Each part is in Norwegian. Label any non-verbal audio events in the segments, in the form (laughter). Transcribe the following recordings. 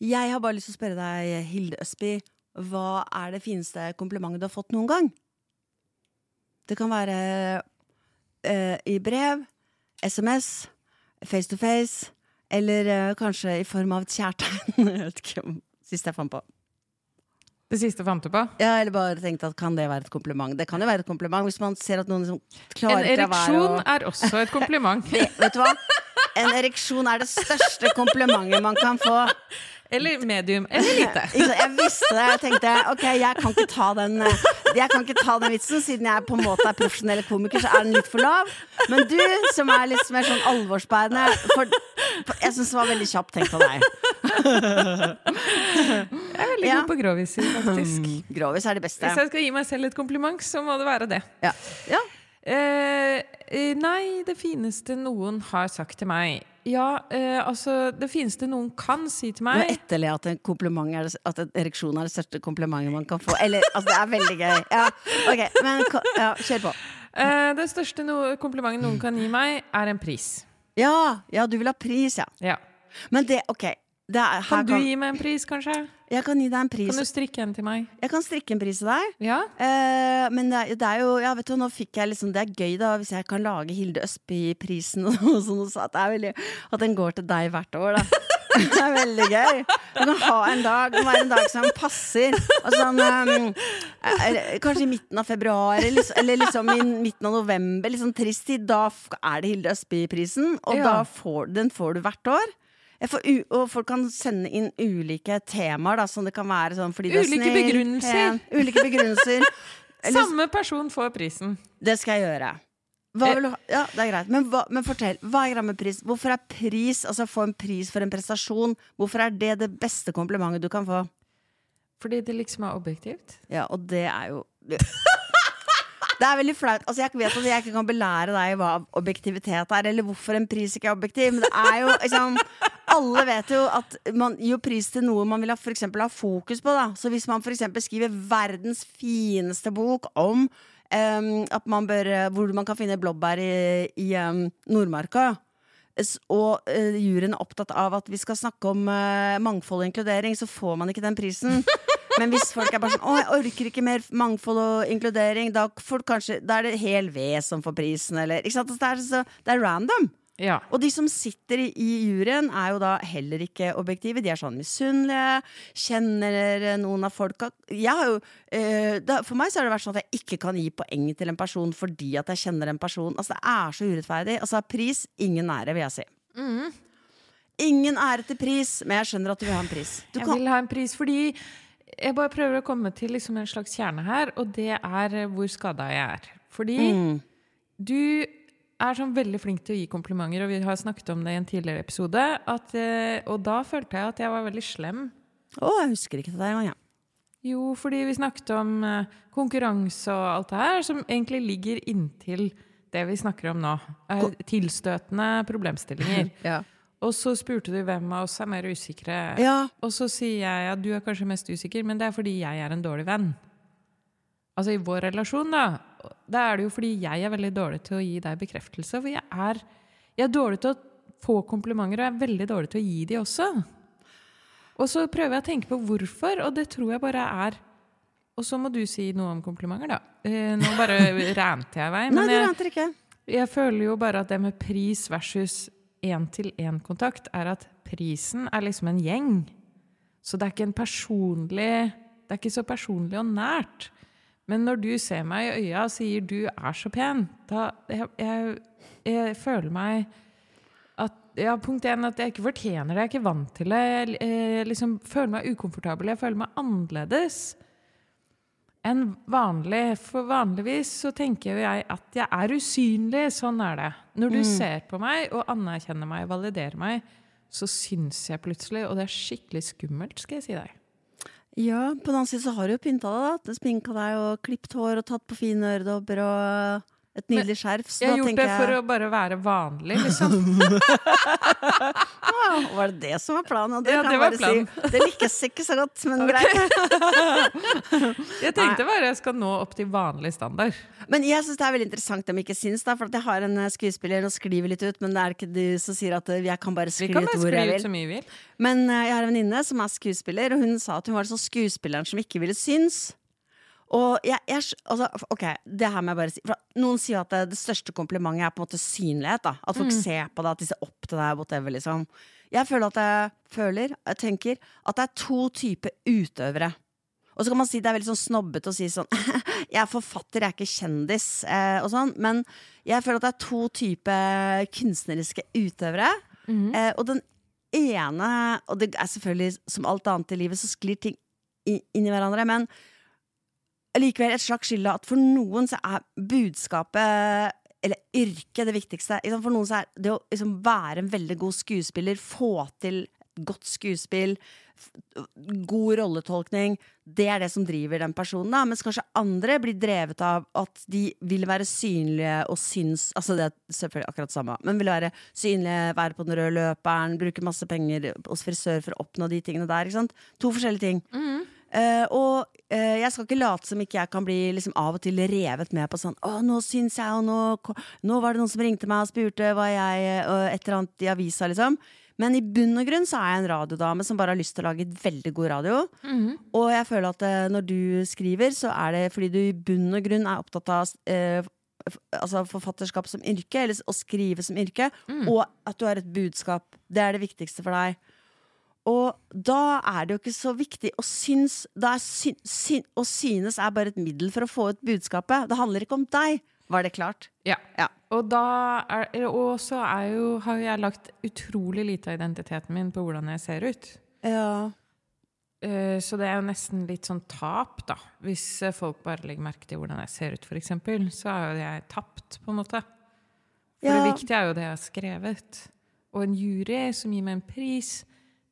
Jeg har bare lyst til å spørre deg, Hilde Østby, hva er det fineste komplimentet du har fått noen gang? Det kan være uh, i brev, SMS, face to face, eller uh, kanskje i form av et kjærtegn. (laughs) jeg vet ikke om siste jeg fant på. Det siste fant du på? Ja, eller bare tenkte at kan det være et kompliment? Det kan jo være et kompliment hvis man ser at noen liksom En klarer være ereksjon er også et kompliment. (laughs) Vet du hva? En ereksjon er det største komplimentet man kan få. Eller medium. Eller lite. (laughs) Jeg visste det. Jeg tenkte ok, jeg kan ikke ta den eh, Jeg kan ikke ta den vitsen, siden jeg på en måte er profesjonell komiker, så er den litt for lav. Men du, som er litt mer sånn alvorsbærende Jeg syns det var veldig kjapt tenkt av deg. Jeg er veldig Ja. god på groviser, faktisk. Grovis er det beste. Hvis jeg skal gi meg selv et kompliment, så må det være det. Ja. ja. Eh, eh, nei, det fineste noen har sagt til meg Ja, eh, altså Det fineste noen kan si til Nå meg etterle at en kompliment er At en ereksjon er det største komplimentet man kan få. Eller, altså, det er veldig gøy. Ja, ok, men ja, kjør på. eh, Det største no komplimentet noen kan gi meg, er en pris. Ja, ja, du vil ha pris, ja. Ja. Men det, ok. Er, Kan du gi meg en pris, kanskje? Jeg kan gi deg en pris. Kan du strikke en til meg? Jeg kan strikke en pris til deg. Ja? Eh, men det, er- det er jo Ja, vet du, nå fikk jeg liksom Det er gøy, da, hvis jeg kan lage Hilde Østby-prisen og (laughs) sånn. Så at, veldig, at den går til deg hvert år, da. (laughs) Det er veldig gøy. Du kan ha en dag, det må være en dag som passer. Og sånn, um, kanskje i midten av februar, eller liksom, eller liksom i midten av november. Liksom trist tid. Da er det Hilde Østby-prisen, og Ja. da får, den får du hvert år. Og folk kan sende inn ulike temaer, da, som det kan være sånn fordi du er Ulike snill, begrunnelser. pen, ulike begrunnelser. (laughs) Eller- Samme person får prisen. det skal jeg gjøre. Eh. ha? Ja, det er greit. Men, hva, men fortell. Hva er greia med pris? Hvorfor er pris, altså få en pris for en prestasjon, hvorfor er det det beste komplimentet du kan få? Fordi det liksom er objektivt. Ja, og det er jo (laughs) Det er veldig flaut. Altså, jeg vet at jeg ikke kan belære deg hva objektivitet er, eller hvorfor en pris ikke er objektiv, men det er jo liksom Alle vet jo at man gir pris til noe man vil ha, for eksempel, ha fokus på. Da. Så hvis man eksempel skriver verdens fineste bok om um, at man bør, hvor man kan finne blåbær i, i um, Nordmarka, og uh, juryen er opptatt av at vi skal snakke om uh, mangfold og inkludering, så får man ikke den prisen. Men hvis folk er bare sånn 'Å, jeg orker ikke mer mangfold og inkludering', da, kanskje, da er det hel ved som får prisen, eller ikke sant? Altså, Det er, så, det er random. Ja. Og de som sitter i, juryen, er jo da heller ikke objektive. De er sånn misunnelige, kjenner noen av folka jo, eh, For meg så har det vært sånn at jeg ikke kan gi poeng til en person fordi at jeg kjenner en person. Altså Det er så urettferdig. Altså Pris, ingen ære, vil jeg si. Ingen ære til pris, men jeg skjønner at du vil ha en pris. Du Jeg kan, vil ha en pris fordi jeg bare prøver å komme til liksom en slags kjerne her, og det er eh, hvor skada jeg er. Fordi Mm. du er sånn veldig flink til å gi komplimenter, og vi har snakket om det i en tidligere episode. At, eh, og da følte jeg at jeg var veldig slem. Å, jeg husker ikke det der engang, ja. Jo, fordi vi snakket om eh, konkurranse og alt det her, som egentlig ligger inntil det vi snakker om nå. Tilstøtende problemstillinger. (laughs) Ja. Og så spurte du hvem av oss er mer usikre. ja. Og så sier jeg at du er kanskje mest usikker, men det er fordi jeg er en dårlig venn. Altså i vår relasjon, da. Da er det jo fordi jeg er veldig dårlig til å gi deg bekreftelse. For jeg er, jeg er dårlig til å få komplimenter, og jeg er veldig dårlig til å gi de også. Og så prøver jeg å tenke på hvorfor, og det tror jeg bare er Og så må du si noe om komplimenter, da. Eh, nå bare (laughs) rente jeg i vei. Nei, du jeg, ikke. jeg føler jo bare at det med pris versus én-til-én-kontakt er at prisen er liksom en gjeng. Så det er ikke en personlig Det er ikke så personlig og nært. Men når du ser meg i øya og sier 'du er så pen', da jeg, jeg, jeg føler meg at ja, Punkt én at jeg ikke fortjener det. Jeg er ikke vant til det. Jeg jeg liksom føler meg ukomfortabel. Jeg føler meg annerledes enn vanlig. For vanligvis så tenker jo jeg at jeg er usynlig. Sånn er det. Når du ser på meg og anerkjenner meg og validerer meg, så syns jeg plutselig, og det er skikkelig skummelt, skal jeg si deg. Ja, på den annen side så har du jo pynta deg, da. Sminka deg og klippet hår og tatt på fine øredobber og Et nydelig skjerf. Så Jeg har gjort det for jeg å bare være vanlig, liksom. (laughs) «Wow, Var det det som var planen? Det Ja, det var planen. Si, det lykkes ikke så godt, men greit. (laughs) Jeg tenkte bare jeg skal nå opp til vanlig standard. Men jeg syns det er veldig interessant de ikke syns, da. For jeg har en eh, skuespiller og skriver litt ut, men det er ikke du som sier at eh, jeg kan bare kan ut hvor jeg vil. så mye vi vil. Men eh, jeg har en venninne som er skuespiller, og hun sa at hun var sånn skuespilleren som ikke ville synes. Og jeg, jeg, altså, ok, det her må jeg bare si for Noen sier at det, det største komplimentet er på en måte synlighet. da At folk ser på deg, at de ser opp til deg. Whatever, liksom. Jeg føler at jeg føler, jeg tenker, at det er to typer utøvere. Og så kan man si det er veldig sånn snobbete å si sånn (laughs) Jeg er forfatter, jeg er ikke kjendis, eh, og sånn. Men jeg føler at det er to typer kunstneriske utøvere. Eh, og den ene Og det er selvfølgelig som alt annet i livet, så sklir ting inn i hverandre. Men likevel et slags skille at for noen så er budskapet eller yrket det viktigste. For noen så er det å liksom være en veldig god skuespiller, få til godt skuespill, god rolletolkning, det er det som driver den personen. Da. Mens kanskje andre blir drevet av at de vil være synlige og syns Altså det er selvfølgelig akkurat det samme, men vil være synlige, være på den røde løperen, bruke masse penger hos frisør for å oppnå de tingene der. Ikke sant? To forskjellige ting. Eh, og uh, jeg skal ikke late som ikke jeg kan bli liksom, av og til revet med på sånn Å, nå syns jeg, og nå, nå var det noen som ringte meg og spurte hva jeg Og et eller annet i avisa, liksom. Men i bunn og grunn så er jeg en radiodame som bare har lyst til å lage veldig god radio. Og jeg føler at eh, når du skriver, så er det fordi du i bunn og grunn er opptatt av altså forfatterskap som yrke, eller å skrive som yrke, og at du har et budskap. Det er det viktigste for deg. Og da er det jo ikke så viktig å synes da er sy, sy, Å synes er bare et middel for å få ut budskapet. Det handler ikke om deg. Var det klart? Ja. Ja. Og, så har jeg lagt utrolig lite av identiteten min på hvordan jeg ser ut. Ja. Eh, Så det er jo nesten litt sånn tap, da. Hvis folk bare legger merke til hvordan jeg ser ut, f.eks., så er jo jeg tapt, på en måte. For Ja. det viktige er jo det jeg har skrevet. Og en jury som gir meg en pris,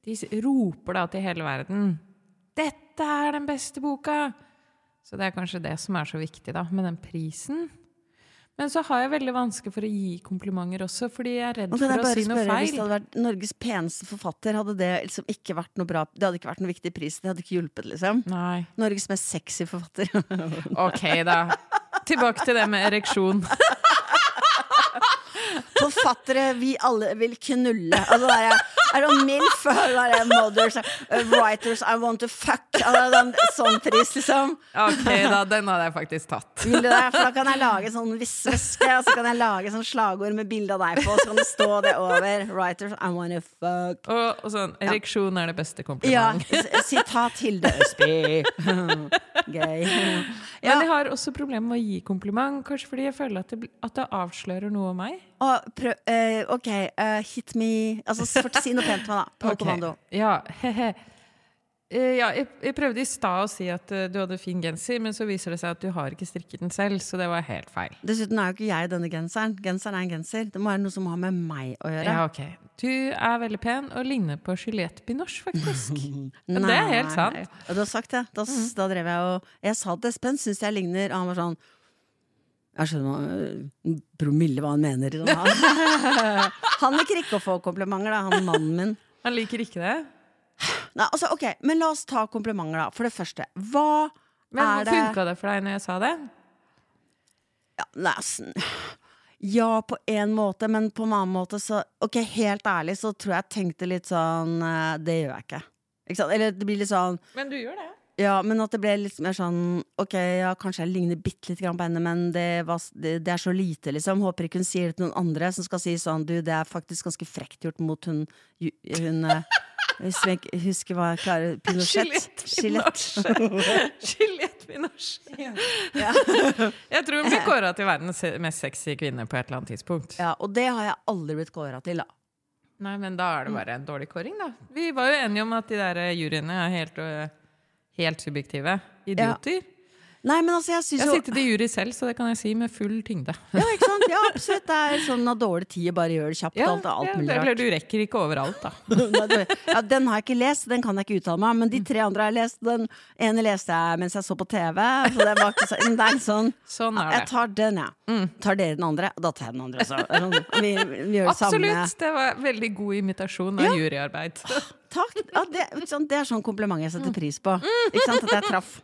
de roper da til hele verden 'Dette er den beste boka!' Så det er kanskje det som er så viktig, da, med den prisen. Men så har jeg veldig vanskelig for å gi komplimenter også, fordi jeg er redd for å si noe spørre, Hvis det hadde vært Norges peneste forfatter, hadde det liksom ikke vært noe bra Det hadde ikke vært noe viktig pris. Det hadde ikke hjulpet, liksom. Nei. Norges mest sexy forfatter. Ok, da. Tilbake til det med ereksjon. (laughs) Forfattere vi alle vil knulle. Altså, det er, det MILF? Er mothers, uh, writers I want to fuck. Altså, sånn pris, liksom. Ok, da. Den hadde jeg faktisk tatt. Vil du det? For da kan jeg lage sånn visveske, og så kan jeg lage sånn slagord med bilde av deg på, og så kan det stå det over. Writers I want to fuck. Og, og sånn, ereksjon er det beste Ja, kompliment. Ja. sitat Hilde Østby. (laughs) Gøy. Men jeg har også problemer med å gi kompliment, kanskje fordi jeg føler at det, at det avslører noe om meg. og prøv, uh, ok, uh, hit me Altså, si noe pent til meg, da. På (laughs) Ok. kommando. Ja, he-he. Eh, ja, jeg, jeg prøvde i stad å si at uh, du hadde fin genser, men så viser det seg at du har ikke strikket den selv, så det var helt feil. Dessuten er jo ikke jeg denne genseren. Genseren er en genser. Det må være noe som har med meg å gjøre. Ja, ok. Du er veldig pen og ligner på Juliette Binoche, faktisk. (laughs) Nei, det er helt sant. Nei. Du har sagt det. Da, da drev jeg og Jeg sa til Espen, syns jeg ligner. Og han var sånn Jeg skjønner øh, promille hva han mener. Sånn. Han, (laughs) (laughs) han liker ikke å få komplimenter, da, han mannen min. Han liker ikke det. Nei, altså, ok, Men la oss ta komplimenter, da. For det første, hva Men er det funka det for deg når jeg sa det? ja, nesten. Ja, på en måte, men på en annen måte så Ok, helt ærlig så tror jeg jeg tenkte litt sånn eh, Det gjør jeg ikke. ikke sant? Eller det blir litt sånn Men du gjør det. Ja, men at det ble litt mer sånn Ok, ja, kanskje jeg ligner bitte litt grann på henne, men det, var, det, det er så lite, liksom. Håper ikke hun sier det til noen andre som skal si sånn Du, det er faktisk ganske frekt gjort mot hun Hun, eh, Hvis vi ikke husker hva jeg klarer Pinochet. Skjelett (laughs) Pinochet. Ja. (laughs) Jeg tror hun blir kåra til verdens mest sexy kvinne på et eller annet tidspunkt. Ja, og det har jeg aldri blitt kåra til, da. Nei, men da er det bare en dårlig kåring, da. Vi var jo enige om at de der juryene er helt, øh, helt subjektive idioter. Nei, men altså, jeg Jeg har sittet i jury selv, så det kan jeg si med full tyngde. Ja, ikke sant? Ja, absolutt. Det er sånn av dårlig tid bare gjør det kjapt. Ja, alt, alt ja, mulig det, rart. du rekker ikke overalt, da. (laughs) ja, den har jeg ikke lest, den kan jeg ikke uttale meg om. Men de tre andre har jeg lest. Den ene leste jeg mens jeg så på TV. Så det var ikke så, det er sånn Sånn er det. Jeg tar den, jeg. Tar dere den andre? Da tar jeg den andre også. Sånn, Vi, vi gjør det samme. Absolutt! Det var veldig god imitasjon av juryarbeid. (laughs) Takk. Ja, det, det er sånn kompliment jeg setter pris på. Ikke sant? At jeg traff.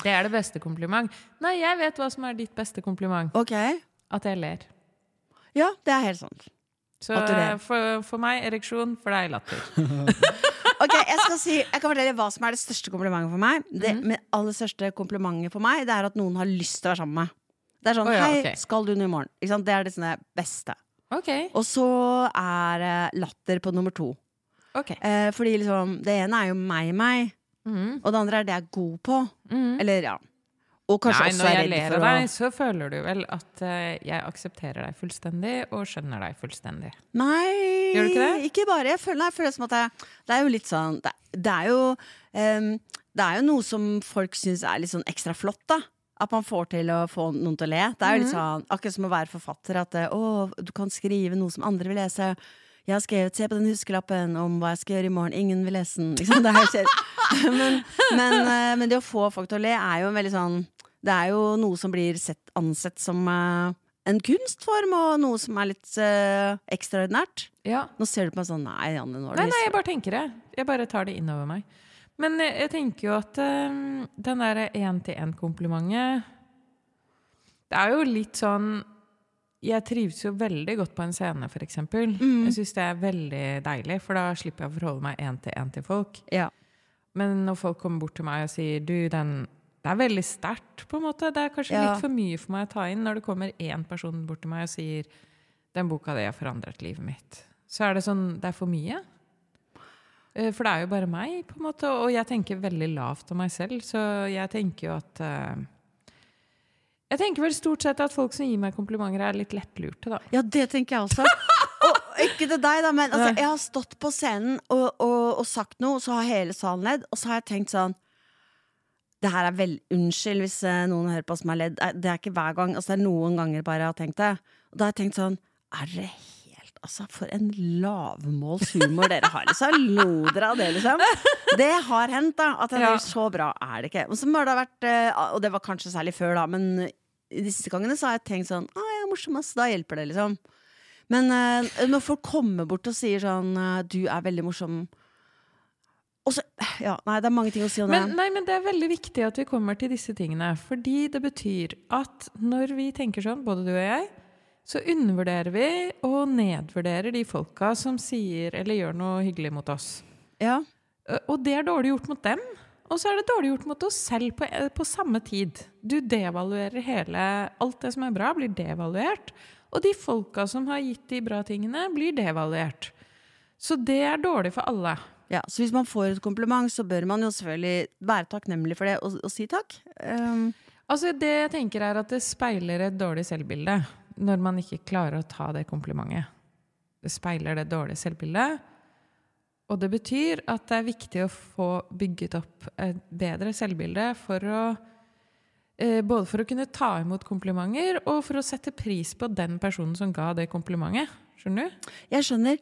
Det er det beste kompliment. Nei, jeg vet hva som er ditt beste kompliment. Ok. At jeg ler. Ja, det er helt sant. Så eh, for, for meg ereksjon, for deg latter. (laughs) Ok, Jeg skal si, jeg kan fortelle hva som er det største komplimentet for meg. Det mm med aller største komplimentet for meg Det er at noen har lyst til å være sammen med meg. Det er sånn oh, ja, Hei, skal du nå i morgen? Det er det beste. Okay. Og så er latter på nummer to. Ok. Eh, fordi liksom Det ene er jo meg, meg. mm. Og det andre er det jeg er god på. Mm. Eller ja. Og kanskje Nei, også når er jeg ler av deg, så føler du vel at uh, jeg aksepterer deg fullstendig og skjønner deg fullstendig. Nei, Gjør du ikke det? ikke bare. Jeg føler, jeg føler som at jeg, det er jo litt sånn Det, det er jo um, Det er jo noe som folk syns er litt sånn ekstra flott, da. At man får til å få noen til å le. Det er jo litt sånn Akkurat som å være forfatter. At eh, å, du kan skrive noe som andre vil lese. Jeg har skrevet 'se på den huskelappen' om hva jeg skal gjøre i morgen. Ingen vil lese den. Liksom, det (laughs) men, men, eh, men det å få folk til å le er jo en veldig sånn Det er jo noe som blir sett, ansett som eh, en kunstform, og noe som er litt uh, ekstraordinært. Ja. Nå ser du på meg sånn Nei, Janne, nå er Nei, det nei, jeg bare tenker det. Jeg bare tar det innover meg. Men jeg, jeg tenker jo at eh, den derre én-til-én-komplimentet Det er jo litt sånn Jeg trives jo veldig godt på en scene, for eksempel. Jeg syns det er veldig deilig, for da slipper jeg å forholde meg én-til-én til folk. Ja. Men når folk kommer bort til meg og sier du, den Det er veldig sterkt, på en måte. Det er kanskje Ja. litt for mye for meg å ta inn når det kommer én person bort til meg og sier den boka di har forandret livet mitt. Så er det sånn Det er for mye. Eh, For det er jo bare meg, på en måte, og jeg tenker veldig lavt om meg selv, så jeg tenker jo at eh, Jeg tenker vel stort sett at folk som gir meg komplimenter, er litt lettlurte, da. ja, det tenker jeg også. Og ikke til deg, da, men altså, jeg har stått på scenen og, og, og sagt noe, og så har hele salen ledd, og så har jeg tenkt sånn det her er vel, Unnskyld hvis eh, noen hører på som har ledd. Det er ikke hver gang. Altså, det er noen ganger bare jeg har tenkt det. Og da har jeg tenkt sånn Er det helt Altså, for en lavmålshumor dere har, liksom. Lo dere av det, liksom? Det har hendt, da. At jeg Ja. så bra er det ikke. Og så må det vært eh, Og det var kanskje særlig før, da, men de siste gangene så har jeg tenkt sånn Å, jeg er morsom, ass. Da hjelper det, liksom. Men uh, når folk kommer bort og sier sånn eh, Du er veldig morsom. Og så Ja, nei, det er mange ting å si om Men, det. nei, men det er veldig viktig at vi kommer til disse tingene. Fordi det betyr at når vi tenker sånn, både du og jeg, så undervurderer vi og nedvurderer de folka som sier eller gjør noe hyggelig mot oss. Ja. Eh, Og det er dårlig gjort mot dem. Og så er det dårlig gjort mot oss selv på, eh, på samme tid. Du devaluerer hele Alt det som er bra, blir devaluert. Og de folka som har gitt de bra tingene, blir devaluert. Så det er dårlig for alle. ja. Så hvis man får et kompliment, så bør man jo selvfølgelig være takknemlig for det og, og si takk. Um, Altså Det jeg tenker er at det speiler et dårlig selvbilde når man ikke klarer å ta det komplimentet. Det speiler det dårlige selvbildet. Og det betyr at det er viktig å få bygget opp et bedre selvbilde for å eh, Både for å kunne ta imot komplimenter og for å sette pris på den personen som ga det komplimentet. Skjønner du? jeg skjønner.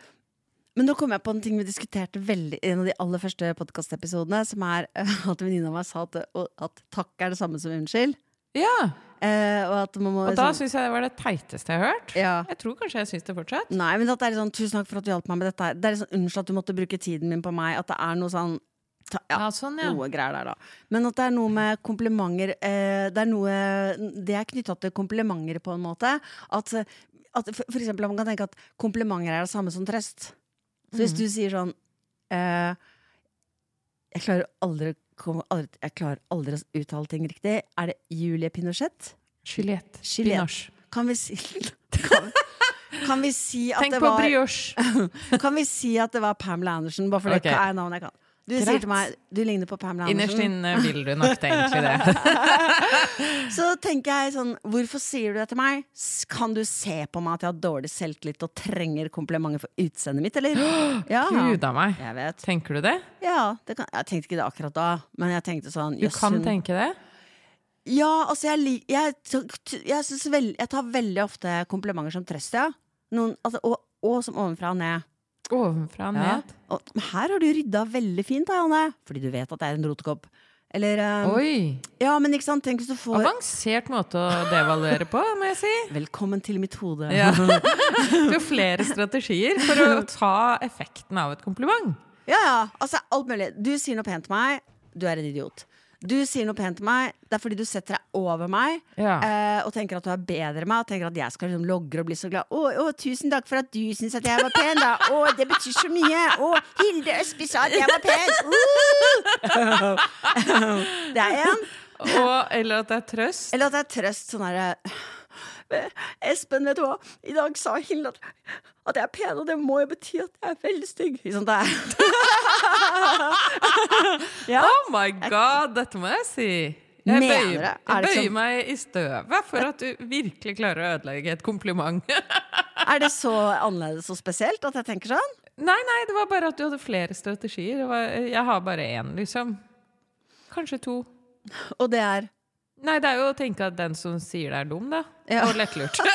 Men nå kom jeg på en ting vi diskuterte veldig i en av de aller første podkastepisodene, som er (laughs) at venninna mi sa at, at takk er det samme som unnskyld. Ja! Eh, og at man må Og da liksom- syns jeg det var det teiteste jeg har hørt. ja. Jeg tror kanskje jeg syns det fortsatt. Nei, men at det er litt sånn, tusen takk for at du hjalp meg med dette. Det er litt sånn, Unnskyld at du måtte bruke tiden min på meg. At det er noe sånn ta, ja, Ja, sånn, ja. noe greier der, da. Men at det er noe med komplimenter eh, Det er noe Det er knytta til komplimenter, på en måte. At, at for, for eksempel, man kan tenke at komplimenter er det samme som trøst. Så hvis du sier sånn eh, Jeg klarer aldri, kom- aldri Jeg klarer aldri å uttale ting riktig. Er det Julie Pinochet? Juliette Juliette. Kan vi si (laughs) Kan, kan vi si at Tenk det på var brioche! (laughs) Kan vi si at det var Pamela Andersen, bare fordi okay. det er navnet jeg kan? Du Greit. sier til meg du ligner på Pamela Innerst Andersen. inne vil du nok det, egentlig det. (laughs) Så tenker jeg sånn, hvorfor sier du det til meg? Kan du se på meg at jeg har dårlig selvtillit og trenger komplimenter for utseendet mitt, eller? (gasps) Ja. Gud a meg. Jeg vet. Tenker du det? Ja, det kan, jeg tenkte ikke det akkurat da, men jeg tenkte sånn Du kan hun- tenke det? Ja, altså jeg, jeg, jeg, veld, jeg tar veldig ofte komplimenter som trøst, ja. Noen, altså, og, og som ovenfra og ned. Ovenfra og Ja. Og, men her har du rydda veldig fint, da, Janne. Fordi du vet at det er en rotekopp. Eller um, Oi! Ja, men ikke sant, tenk hvis du får Avansert måte å devaluere på, må jeg si. (laughs) Velkommen til mitt hode. Ja. (laughs) Du har flere strategier for å ta effekten av et kompliment. Ja, ja, altså alt mulig. Du sier noe pent til meg, du er en idiot. Du sier noe pent til meg, det er fordi du setter deg over meg Ja. eh, og tenker at du er bedre enn meg, og tenker at jeg skal liksom logre og bli så glad. Å, å, tusen takk for at du syns at jeg var pen, da. Å, det betyr så mye. Å, Hilde Østby sa at jeg var pen. (laughs) Uh! (laughs) det er en. Eller at det er trøst. Eller at det er trøst sånn herre (laughs) Espen, vet du hva? I dag sa Hilde at, at jeg er pen, og det må jo bety at jeg er veldig stygg. Sant? Det er. (laughs) (laughs) ja. Oh my god, dette må jeg si. Jeg bøyer. Er jeg bøyer sånn- meg i støvet for at du virkelig klarer å ødelegge et kompliment. Er det så annerledes og spesielt at jeg tenker sånn? Nei, nei, det var bare at du hadde flere strategier. Det var, jeg har bare én, liksom. Kanskje to. Og det er Nei, det er jo å tenke at den som sier det er dum, da. Ja. Og lettlurt. (laughs)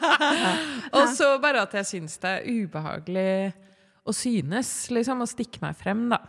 (laughs) og så bare at jeg syns det er ubehagelig å synes, liksom. Å stikke meg frem, da.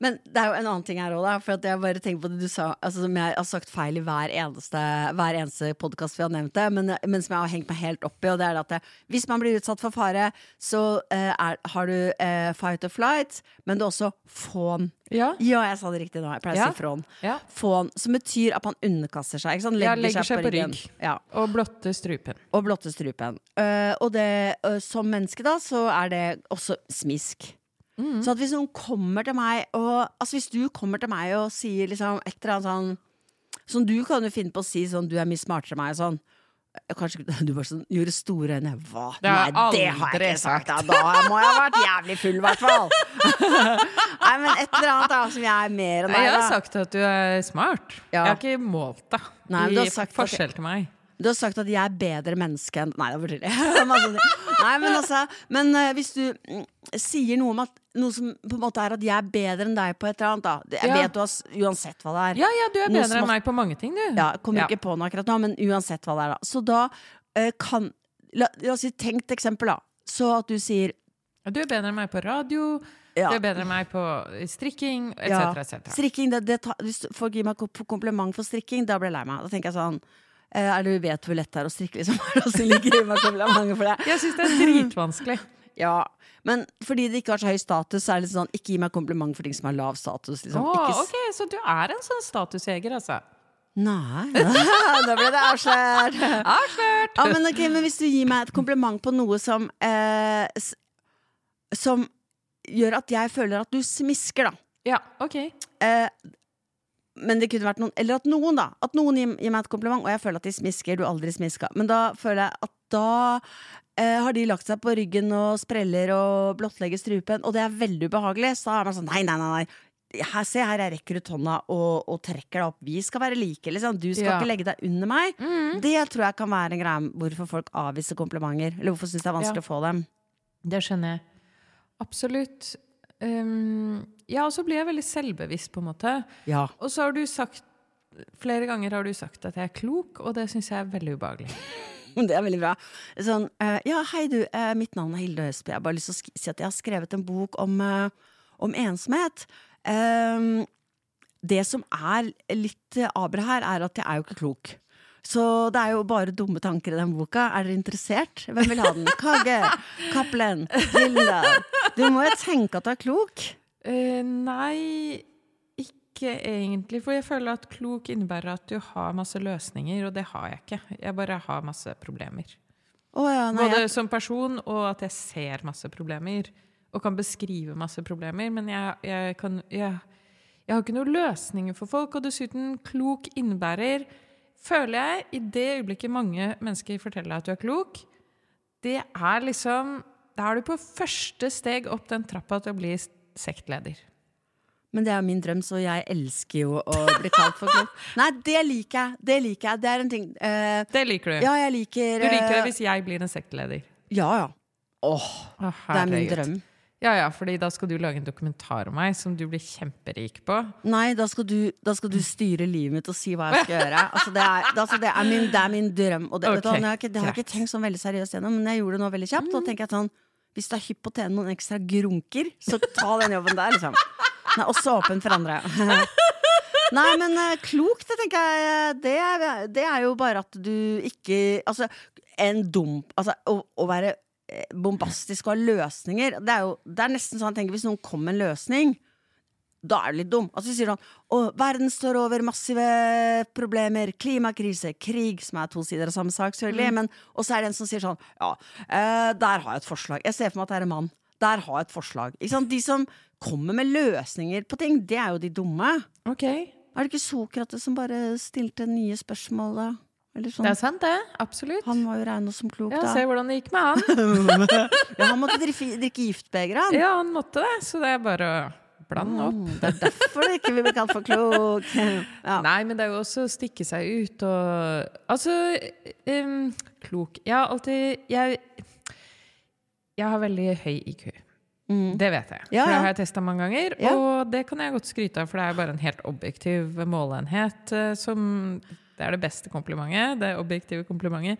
Men det er jo en annen ting her òg. For jeg bare tenker på det du sa, altså, som jeg har sagt feil i hver eneste, hver eneste podkast vi har nevnt det, men, men som jeg har hengt meg helt opp i, og det er at det, hvis man blir utsatt for fare, så eh, er, har du eh, fight or flight, men du har også fawn. Ja. Ja, jeg sa det riktig nå. Jeg pleier Ja. å si från. ja. Fawn, som betyr at man underkaster seg. Sant? Ja, legger seg på ryggen. rygg. Ja, Og blotte strupen. og blotte strupen. Uh, og det, uh, som menneske, da, så er det også smisk. Mm. Så at hvis noen kommer til meg og Altså hvis du kommer til meg og sier liksom et eller annet sånn Sånn du kan jo finne på å si sånn 'du er mye smartere enn meg' og sånn. Eh, Kanskje (laughs) du bare sånn, gjorde store øyne. Hva? Det har Nei, det har jeg ikke sagt. Da, da må jeg ha vært jævlig full, i hvert fall. (laughs) Nei, men et eller annet da, som jeg er mer enn deg. jeg har sagt at du er smart. Ja. Jeg har ikke målt deg i forskjell til meg. Du har sagt at jeg er bedre menneske enn Nei, det var (laughs) det Nei, men altså Men uh, hvis du mm, sier noe om at Noe som på en måte er at jeg er bedre enn deg på et eller annet, da. Jeg Ja. vet du har Uansett hva det er. Ja, ja, du er bedre enn meg på mange ting, du. Ja, kommer Ja. ikke på noe akkurat nå, men uansett hva det er, da. Så da uh, kan La, la oss si tenkt eksempel, da. Så at du sier Du er bedre enn meg på radio, ja, du er bedre enn meg på strikking, Ja. etc., etc. strikking, det, det tar- Hvis folk gir meg ko- kompliment for strikking, da blir jeg lei meg. Da tenker jeg sånn er du vet hvor lett det er å strikke, liksom. (laughs) Det. (laughs) Jeg syns det er dritvanskelig. (laughs) Ja, men fordi det ikke har så høy status, så er det litt sånn ikke gi meg kompliment for ting som har lav status. Liksom. Oh, ok, Så du er en sånn statusjeger, altså? Nei, da ble det avslørt. Avslørt! Ja, men, okay, men hvis du gir meg et kompliment på noe som eh, Som gjør at jeg føler at du smisker, da. Ja, ok. Eh, men det kunne vært noen Eller at noen, da. At noen gir, gir meg et kompliment, og jeg føler at de smisker. Du aldri smiska. Men da føler jeg at da eh, har de lagt seg på ryggen og spreller og blottlegger strupen, og det er veldig ubehagelig. Så da er man sånn nei, nei, nei. nei. Her, se her, jeg rekker ut hånda og, og trekker deg opp. Vi skal være like, liksom. Du skal Ja. ikke legge deg under meg. Mm. Det tror jeg kan være en greie hvorfor folk avviser komplimenter. Eller hvorfor syns det er vanskelig Ja. å få dem. Det skjønner jeg. Absolutt. Um, ja, og så blir jeg veldig selvbevisst, på en måte. Ja. Og så har du sagt Flere ganger har du sagt at jeg er klok, og det syns jeg er veldig ubehagelig. (laughs) Det er veldig bra. Sånn, uh, ja, hei du, uh, mitt navn er Hilde Østby. Jeg har bare lyst til å si at jeg har skrevet en bok om, uh, om ensomhet. Ehm, det som er litt aber her, er at jeg er jo ikke klok. Så det er jo bare dumme tanker i den boka. Er dere interessert? Hvem vil ha den? Kage, (laughs) Cappelen, Hilda. Du må jo tenke at du er klok. Uh, nei, ikke egentlig. For jeg føler at klok innebærer at du har masse løsninger, og det har jeg ikke. Jeg bare har masse problemer. Oh, ja, nei, Både jeg, som person og at jeg ser masse problemer. Og kan beskrive masse problemer. Men jeg, jeg, kan, jeg, jeg har ikke noen løsninger for folk. Og dessuten, klok innebærer Føler jeg, i det øyeblikket mange mennesker forteller deg at du er klok, det er liksom Da er du på første steg opp den trappa til å bli sektleder. men det er min drøm, så jeg elsker jo å bli kalt for klok. (laughs) Nei, det liker jeg. Det liker jeg. Det er en ting uh, Det liker du. Ja, jeg liker Du liker det eh, hvis jeg blir en sektleder. Ja, ja. Åh, oh, det er min drøm. Ja, ja, fordi da skal du lage en dokumentar om meg som du blir kjemperik på. Nei, da skal, du, da skal du styre livet mitt og si hva jeg skal gjøre. Altså, det, er, altså, det, er min, det er min drøm. Og det, vet du, jeg har ikke, det har jeg ikke tenkt sånn veldig seriøst gjennom, men jeg gjorde det nå veldig kjapt. Og tenker jeg sånn Hvis det er hypp å tjene noen ekstra grunker, så ta den jobben der, liksom. Den er også åpen for andre. (laughs) Nei, men eh, klokt, det tenker jeg. Det er, det er jo bare at du ikke Altså, en dum Altså, å, å være bombastisk og har løsninger Det er jo det er nesten sånn jeg tenker Hvis noen kommer med en løsning, da er du litt dum. Altså, sier sånn Å, verden står over massive problemer, klimakrise, krig, som er to sider av samme sak, selvfølgelig. Men Og så er det en som sier sånn Ja, eh, der har jeg et forslag. Jeg ser for meg at det er en mann. Der har jeg et forslag. De som kommer med løsninger på ting, det er jo de dumme. Ok, Er det ikke Sokrates som bare stilte nye spørsmål, da? Sånn. Det er sant, det. Absolutt. Han var jo regna som klok, Ja, da. Se hvordan det gikk med han. (laughs) Ja, han måtte drikke, drikke giftbeger, han. Ja, han måtte det, så det er bare å blande opp. Mm, Det er derfor det ikke vil bli kalt for klok. (laughs) Ja. Nei, men det er jo også å stikke seg ut og Altså, um, klok Jeg har alltid Jeg, jeg har veldig høy IQ. Det vet jeg. Mm. Ja, For det har jeg testa mange ganger. Ja. Og det kan jeg godt skryte av, for det er bare en helt objektiv måleenhet eh, som Det er det beste komplimentet. Det objektive komplimentet.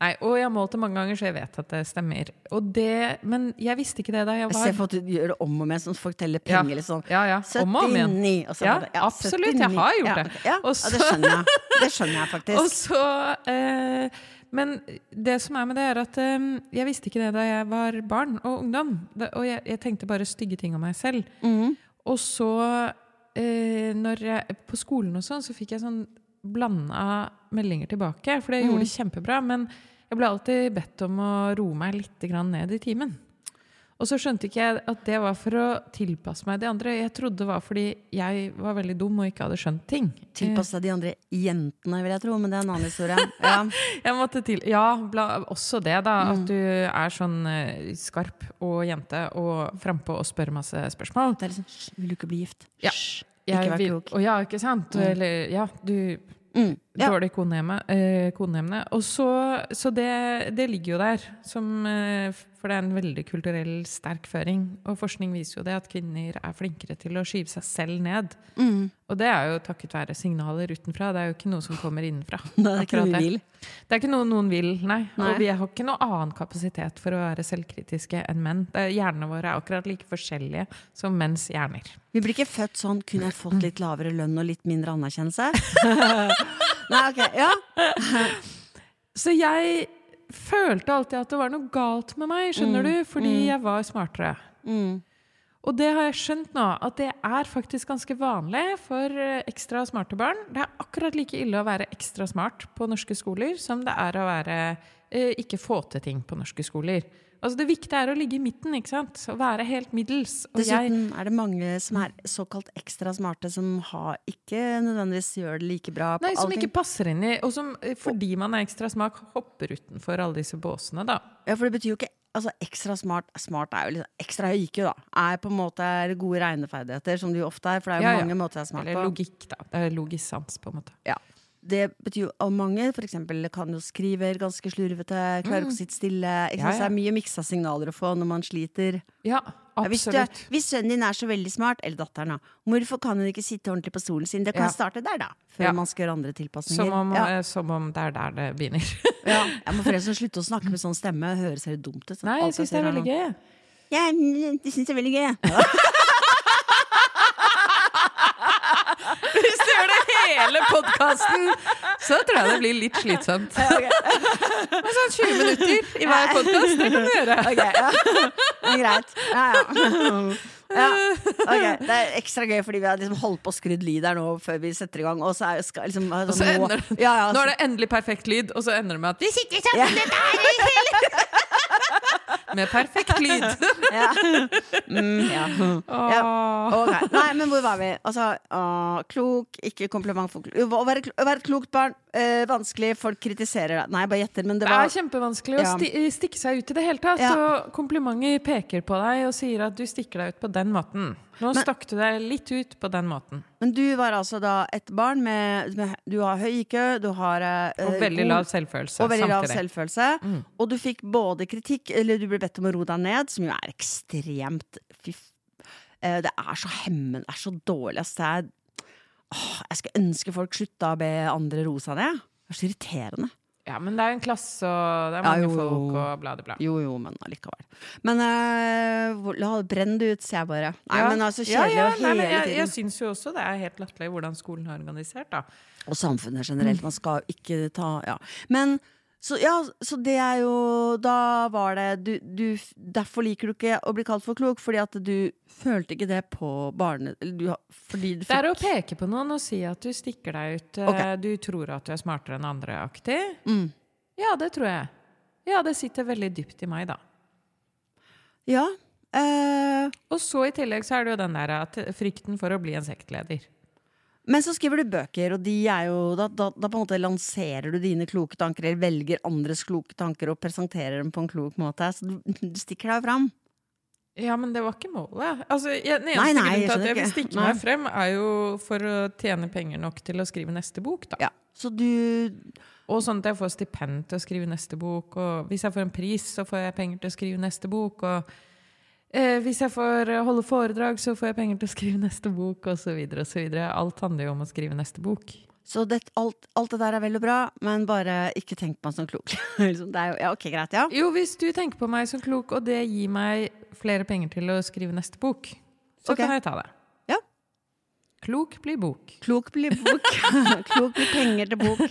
Nei, og jeg har målt det mange ganger, så jeg vet at det stemmer. Og det, men jeg visste ikke det da jeg Jeg var ser for at du gjør det om og med, sånn folk teller Ja. penger litt sånn. Ja, ja. Om og om igjen. 79, og så Ja, bare- absolutt, jeg har gjort ja, det. Ja, Og ja, det skjønner jeg. Det skjønner jeg Og faktisk. så eh, Men det som er med det, er at eh, jeg visste ikke det da jeg var barn og ungdom. Og jeg, jeg tenkte bare stygge ting om meg selv. Mm. Og så, eh, når jeg, på skolen og sånn, så fikk jeg sånn blanda meldinger tilbake. For det gjorde det kjempebra. Men jeg ble alltid bedt om å roe meg litt ned i timen. Og så skjønte ikke jeg at det var for å tilpasse meg de andre. Jeg trodde det var fordi jeg var veldig dum og ikke hadde skjønt ting. Tilpasse deg de andre jentene, vil jeg tro, men det er en annen historie. (laughs) Ja. Til, ja, bla, også det, da. Mm. At du er sånn eh, skarp og jente og frampå og spør masse spørsmål. Det er liksom «Hysj, Vil du ikke bli gift? Ja. Jeg vil-. Og ja, ikke sant? Eller ja, du Mm. Ja. Dårlig koneemne. Eh. Og så, så det, det ligger jo der, som, eh, for det er en veldig kulturell sterk føring. Og forskning viser jo det, at kvinner er flinkere til å skyve seg selv ned. Mm. Og det er jo takket være signaler utenfra. Det er jo ikke noe som kommer innenfra. (laughs) Det er ikke noe vi vil. Det er ikke noe noen vil, nei. Nei. Og vi har ikke noe annen kapasitet for å være selvkritiske enn menn. Er- Hjernene våre er akkurat like forskjellige som menns hjerner. Vi blir ikke født sånn 'kunne jeg fått litt lavere lønn og litt mindre anerkjennelse'? (laughs) Nei, ok, ja. (laughs) Så jeg følte alltid at det var noe galt med meg, skjønner du? Fordi jeg var smartere. Mm. Og det har jeg skjønt nå, at det er faktisk ganske vanlig for eh, ekstra smarte barn. Det er akkurat like ille å være ekstra smart på norske skoler som det er å være eh, ikke få til ting på norske skoler. Altså Det viktige er å ligge i midten, ikke sant? Å være helt middels. Og jeg, Dessuten er det mange som er såkalt ekstra smarte, som har, ikke nødvendigvis gjør det like bra på nei, som allting. ikke passer inn i Og som eh, fordi man er ekstra smak, hopper utenfor alle disse båsene, da. Ja, for det betyr jo ikke Altså, ekstra smart Smart er jo liksom Ekstra høy IQ, da. Er på en måte gode regneferdigheter, som jo ofte er. For det er jo Ja, ja. mange måter jeg er smart Eller på. logikk, da. Det er logisk sans, på en måte. Ja. Det betyr jo at mange for eksempel, kan jo skrive ganske slurvete, klarer ikke å sitte stille. Ikke ja, Ja. Det er mye miksa signaler å få når man sliter. Ja, hvis, du, hvis sønnen din er så veldig smart, eller datteren, da, hvorfor kan hun ikke sitte ordentlig på stolen sin? Det kan starte der, da. Før man skal gjøre andre tilpasninger. Som om, ja. eh, som om det er der det begynner. (laughs) Ja. (laughs) Jeg må forresten slutte å snakke med sånn stemme. Høres helt dumt ut. Nei, jeg syns det er veldig gøy. Ja, det syns jeg er veldig gøy. Hvis du gjør det hele podkasten, så tror jeg det blir litt slitsomt. (laughs) Men sånn 20 minutter i hver podkast, det kan du gjøre. Okay, ja. Greit. Ja, ja. ja. Ok, Det er ekstra gøy fordi vi har liksom holdt på å skrudd lyd her nå før vi setter i gang. Og så er, skal, liksom, Og så ender nå, ja, ja, Nå er det endelig perfekt lyd, og så ender det med at vi sitter sammen ja, (laughs) med perfekt lyd. (laughs) ja. Mm, ja. Ja. Okay. Nei, men hvor var vi? Altså, å, klok, ikke kompliment for klok. Å være, å være klokt barn, øh, vanskelig, folk kritiserer deg. Nei, bare gjetter, men det Det var er kjempevanskelig å sti stikke seg ut i det hele tatt. Ja. Så komplimenter peker på deg og sier at du stikker deg ut på den måten. Nå Men- stakk du deg litt ut på den måten. Men du var altså da et barn med, med Du har høy IQ, du har øh, Og veldig lav selvfølelse og veldig lav samtidig. selvfølelse. Mm. Og du fikk både kritikk Eller du ble blir bedt om å roe deg ned, som jo er ekstremt fy eh, Det er så hemmende, det er så dårlig. Altså, er, åh, jeg skulle ønske folk slutta å be andre roe seg ned. Det er så irriterende. Ja, men det er jo en klasse, og det er Ja, mange jo, jo. folk, og bla, bla. Jo, jo, men allikevel. Men la brenn det ut, sier jeg bare. Nei, Ja. men altså kjedelig ja, å nei, hele jeg, tiden. jeg syns jo også det er helt latterlig hvordan skolen er organisert, da. Og samfunnet generelt. Man skal ikke ta Ja. Men så, ja, så det er jo Da var det du, du, Derfor liker du ikke å bli kalt for klok, fordi at du følte ikke det på barne... Du, fordi du Det er å peke på noen og si at du stikker deg ut, Okay. Du tror at du er smartere enn andre-aktig. mm. Ja, det tror jeg. Ja, det sitter veldig dypt i meg, da. Ja. eh, Og så i tillegg så er det jo den der at frykten for å bli en sektleder. Men så skriver du bøker, og de er jo da, da, da på en måte lanserer du dine kloke tanker, eller velger andres kloke tanker og presenterer dem på en klok måte. Så du, du stikker deg fram. Ja, men det var ikke målet. Altså, jeg, den eneste grunnen til at jeg vil stikke meg frem, er jo for å tjene penger nok til å skrive neste bok, da. Ja. Så du Og sånn at jeg får stipend til å skrive neste bok, og hvis jeg får en pris, så får jeg penger til å skrive neste bok, og eh, hvis jeg får eh, holde foredrag, så får jeg penger til å skrive neste bok, så videre. Alt handler jo om å skrive neste bok. Så det, alt, alt det der er vel og bra, men bare ikke tenk på meg som klok. (laughs) Liksom, det jo, ja, ok, greit, ja. Jo, hvis du tenker på meg som klok, og det gir meg flere penger til å skrive neste bok, så okay. kan jeg ta det. Klok blir bok. Klok blir bok. (laughs) klok blir penger til bok. (laughs)